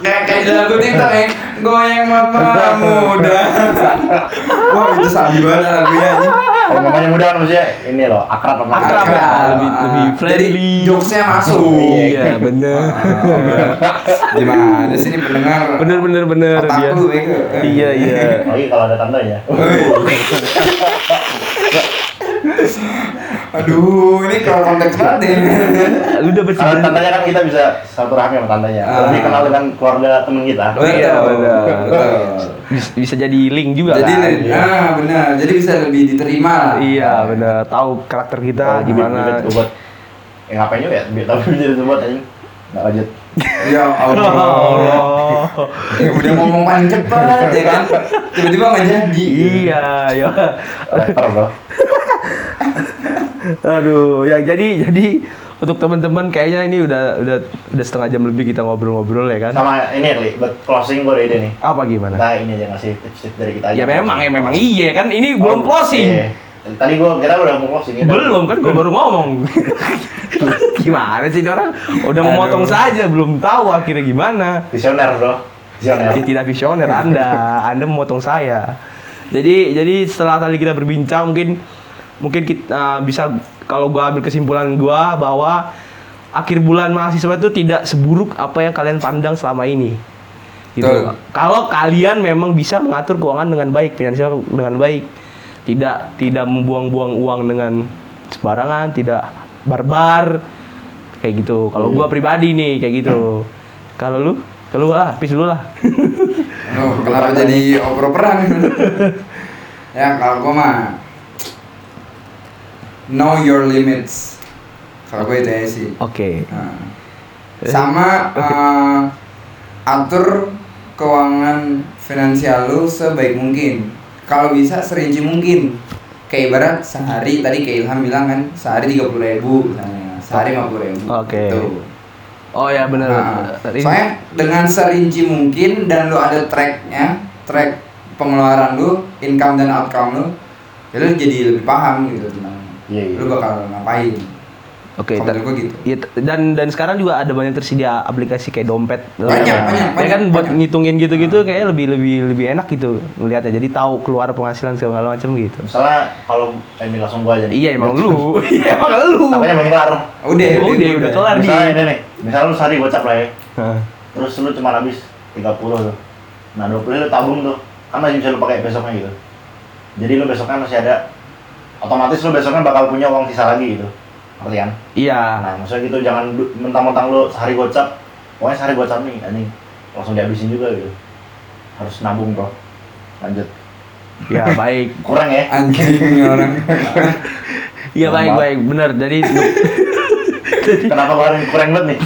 [SPEAKER 3] Kayak kayak di lagu TikTok ya. Goyang mama muda. Wah itu sabi banget lagunya
[SPEAKER 2] Kalau mamanya muda kan maksudnya ini loh, akrab sama
[SPEAKER 1] Akrab
[SPEAKER 2] kakak.
[SPEAKER 1] ya, lebih lebih
[SPEAKER 3] Jadi
[SPEAKER 1] friendly.
[SPEAKER 3] jokesnya masuk.
[SPEAKER 1] Iya, bener. (laughs)
[SPEAKER 3] Gimana sih ini pendengar?
[SPEAKER 1] Bener bener bener
[SPEAKER 3] Otak
[SPEAKER 1] dia.
[SPEAKER 3] lu, bego.
[SPEAKER 1] Iya iya.
[SPEAKER 2] Lagi kalau ada tandanya. (laughs)
[SPEAKER 3] Aduh, ini kalau konteks banget nih.
[SPEAKER 1] Lu udah bersih.
[SPEAKER 2] Kalau tandanya kan kita bisa satu rahmi sama tandanya.
[SPEAKER 3] Ah.
[SPEAKER 2] Lebih kenal dengan keluarga temen kita.
[SPEAKER 3] Betul,
[SPEAKER 1] Iya, benar.
[SPEAKER 3] betul.
[SPEAKER 1] Bisa, bisa jadi link juga
[SPEAKER 3] Jadi,
[SPEAKER 1] kan.
[SPEAKER 3] ah benar. Jadi bisa lebih diterima.
[SPEAKER 1] Iya bener. Tahu karakter kita
[SPEAKER 2] Kalau
[SPEAKER 1] gimana.
[SPEAKER 2] bibit buat eh ngapain juga ya? Tapi (laughs) jadi buat aja. Nggak lanjut.
[SPEAKER 3] Ya Allah.
[SPEAKER 1] Oh. (laughs)
[SPEAKER 3] Ya, udah ngomong paling cepat ya kan. Tiba-tiba nggak jadi.
[SPEAKER 1] iya, ya.
[SPEAKER 2] Rapper bro. (laughs) (laughs)
[SPEAKER 1] Aduh, ya jadi jadi untuk teman-teman kayaknya ini udah udah udah setengah jam lebih kita ngobrol-ngobrol ya kan.
[SPEAKER 2] Sama ini Li, buat closing gue ide nih.
[SPEAKER 1] Apa gimana?
[SPEAKER 2] Kita ini aja ngasih tips-tips dari kita aja.
[SPEAKER 1] Ya memang ya memang iya kan ini
[SPEAKER 2] Oh,
[SPEAKER 1] belum closing.
[SPEAKER 2] iya. Tadi gue kira udah mau closing. ya.
[SPEAKER 1] Belum kan gue baru ngomong. (laughs) gimana sih ini orang udah memotong saja belum tahu akhirnya gimana.
[SPEAKER 2] Visioner bro. Visioner.
[SPEAKER 1] Ya, tidak visioner Anda, (laughs) Anda memotong saya. Jadi jadi setelah tadi kita berbincang mungkin mungkin kita bisa kalau gua ambil kesimpulan gua bahwa akhir bulan mahasiswa itu tidak seburuk apa yang kalian pandang selama ini. Gitu. Kalau kalian memang bisa mengatur keuangan dengan baik, finansial dengan baik, tidak tidak membuang-buang uang dengan sembarangan, tidak barbar kayak gitu. Kalau gua pribadi nih kayak gitu. Kalau lu, kalau lah, habis dulu lah. (laughs)
[SPEAKER 3] Oh, kenapa jadi oper-operan? (laughs) ya kalau gua mah know your limits. Kalau gue itu aja sih.
[SPEAKER 1] Oke.
[SPEAKER 3] Nah, sama eh, atur keuangan finansial lu sebaik mungkin. Kalau bisa serinci mungkin. Kayak ibarat sehari tadi kayak Ilham bilang kan sehari tiga puluh ribu misalnya, sehari lima puluh ribu.
[SPEAKER 1] Oke.
[SPEAKER 3] Tuh.
[SPEAKER 1] Oh ya benar.
[SPEAKER 3] Nah, soalnya dengan serinci mungkin dan lu ada tracknya, track pengeluaran lu, income dan outcome lu, ya lu jadi lebih paham gitu tentang
[SPEAKER 2] Iya, iya.
[SPEAKER 3] lu bakal ngapain.
[SPEAKER 1] Oke.
[SPEAKER 3] Menurut gua gitu.
[SPEAKER 1] Iya, t- dan dan sekarang juga ada banyak tersedia aplikasi kayak dompet.
[SPEAKER 3] Banyak,
[SPEAKER 1] Ya,
[SPEAKER 3] banyak,
[SPEAKER 1] Ya
[SPEAKER 3] banyak,
[SPEAKER 1] kan buat
[SPEAKER 3] banyak.
[SPEAKER 1] ngitungin gitu-gitu kayak lebih lebih lebih enak gitu ngelihatnya. Jadi tahu keluar penghasilan segala macam gitu.
[SPEAKER 2] Misalnya kalau ini langsung gua aja nih.
[SPEAKER 1] Iya emang lu. (laughs) Iya emang lu.
[SPEAKER 2] Takutnya belum kelar.
[SPEAKER 3] Udah,
[SPEAKER 1] Oh, udah, udah kelar nih.
[SPEAKER 2] Misalnya ini nih, misalnya lu sehari gocap lah ya. Terus lu cuma habis 30 tuh. Nah, 20 lu tabung tuh. Kan masih bisa lu pakai besoknya gitu. Jadi lu besoknya masih ada otomatis lu besoknya bakal punya uang sisa lagi gitu. Ngerti kan?
[SPEAKER 1] Iya.
[SPEAKER 2] Nah, maksudnya gitu jangan mentang-mentang lu sehari gocap. Pokoknya sehari gocap nih, anjing. Langsung dihabisin juga gitu. Harus nabung, Bro. Lanjut.
[SPEAKER 1] Ya (laughs) baik.
[SPEAKER 2] Kurang ya?
[SPEAKER 3] Anjing orang. (laughs)
[SPEAKER 1] Iya baik baik benar. Jadi untuk, (laughs)
[SPEAKER 2] Kenapa kemarin kurang banget nih?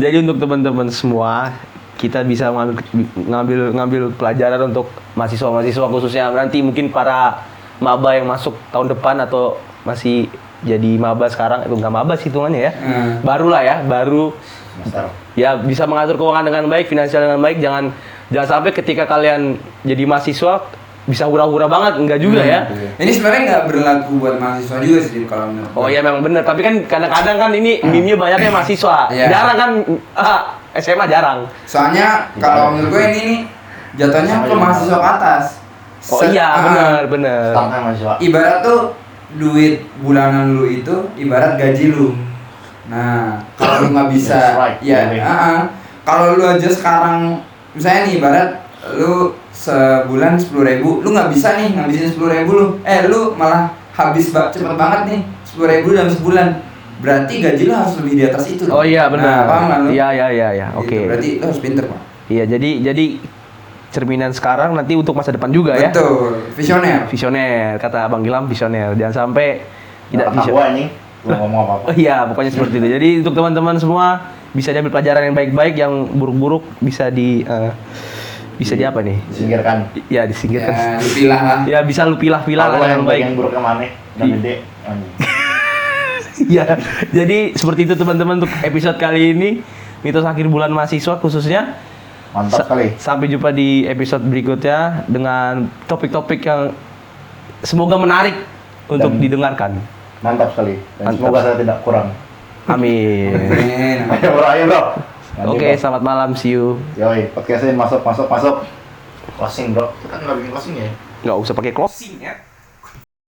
[SPEAKER 1] jadi untuk teman-teman semua kita bisa ngambil ngambil ngambil pelajaran untuk mahasiswa-mahasiswa khususnya nanti mungkin para maba yang masuk tahun depan atau masih jadi maba sekarang itu nggak maba sih hitungannya ya
[SPEAKER 3] Hmm.
[SPEAKER 1] baru lah ya baru
[SPEAKER 2] Master.
[SPEAKER 1] ya bisa mengatur keuangan dengan baik finansial dengan baik jangan jangan sampai ketika kalian jadi mahasiswa bisa hura-hura banget enggak juga ya
[SPEAKER 3] Ini sebenarnya nggak berlaku buat mahasiswa juga sih kalau menurut
[SPEAKER 1] Oh iya memang benar, tapi kan kadang-kadang kan ini meme banyaknya mahasiswa. (laughs)
[SPEAKER 3] Iya.
[SPEAKER 1] Jarang kan ah, SMA jarang.
[SPEAKER 3] Soalnya kalau menurut gue ini nih jatuhnya ke mahasiswa ke atas.
[SPEAKER 1] Oh
[SPEAKER 3] Se-
[SPEAKER 1] iya
[SPEAKER 3] ah,
[SPEAKER 1] benar benar.
[SPEAKER 3] Ibarat tuh duit bulanan lu itu ibarat gaji lu. Nah, kalau lu nggak bisa,
[SPEAKER 2] right,
[SPEAKER 3] ya,
[SPEAKER 2] baby.
[SPEAKER 3] ah, ah. kalau lu aja sekarang, misalnya nih ibarat lu sebulan sepuluh ribu, lu nggak bisa nih ngabisin sepuluh ribu lu, eh lu malah habis ba- cepet banget nih sepuluh ribu dalam sebulan, berarti gaji lu harus lebih di atas itu.
[SPEAKER 1] Oh iya benar.
[SPEAKER 3] Nah, paham nggak lu?
[SPEAKER 1] Iya iya iya iya.
[SPEAKER 3] Gitu,
[SPEAKER 1] Oke.
[SPEAKER 3] Berarti lu harus pinter pak.
[SPEAKER 1] Iya jadi jadi cerminan sekarang nanti untuk masa depan juga ya.
[SPEAKER 3] Betul, visioner.
[SPEAKER 1] Visioner kata Bang Gilam visioner. Jangan sampai tidak visioner.
[SPEAKER 2] Gua ngomong apa-apa. (laughs)
[SPEAKER 1] Oh iya, pokoknya seperti itu. Jadi untuk teman-teman semua bisa diambil pelajaran yang baik-baik, yang buruk-buruk bisa di eh, bisa di apa nih?
[SPEAKER 2] Disingkirkan.
[SPEAKER 1] Ya disingkirkan.
[SPEAKER 3] Ya, dipilah lah.
[SPEAKER 1] Ya bisa lu pilah-pilah lah
[SPEAKER 2] yang
[SPEAKER 1] yang
[SPEAKER 2] baik yang buruk ke mana? Dan
[SPEAKER 1] Iya.
[SPEAKER 2] gede. anjing. (laughs)
[SPEAKER 1] ya, jadi seperti itu teman-teman untuk episode kali ini mitos akhir bulan mahasiswa khususnya.
[SPEAKER 2] Mantap
[SPEAKER 1] Sa-
[SPEAKER 2] sekali.
[SPEAKER 1] Sampai jumpa di episode berikutnya dengan topik-topik yang semoga menarik untuk
[SPEAKER 2] Dan-
[SPEAKER 1] didengarkan.
[SPEAKER 2] Mantap sekali. Dan
[SPEAKER 1] Mantap.
[SPEAKER 2] semoga saya tidak kurang.
[SPEAKER 1] Amin. (laughs)
[SPEAKER 3] Amin.
[SPEAKER 2] Ayo bro, ayo bro.
[SPEAKER 1] Oke,
[SPEAKER 2] bro.
[SPEAKER 1] selamat malam, see you.
[SPEAKER 2] Yoi, podcastnya masuk, masuk, masuk. Closing bro. Kita nggak bikin closing ya?
[SPEAKER 1] Nggak usah pakai closing ya.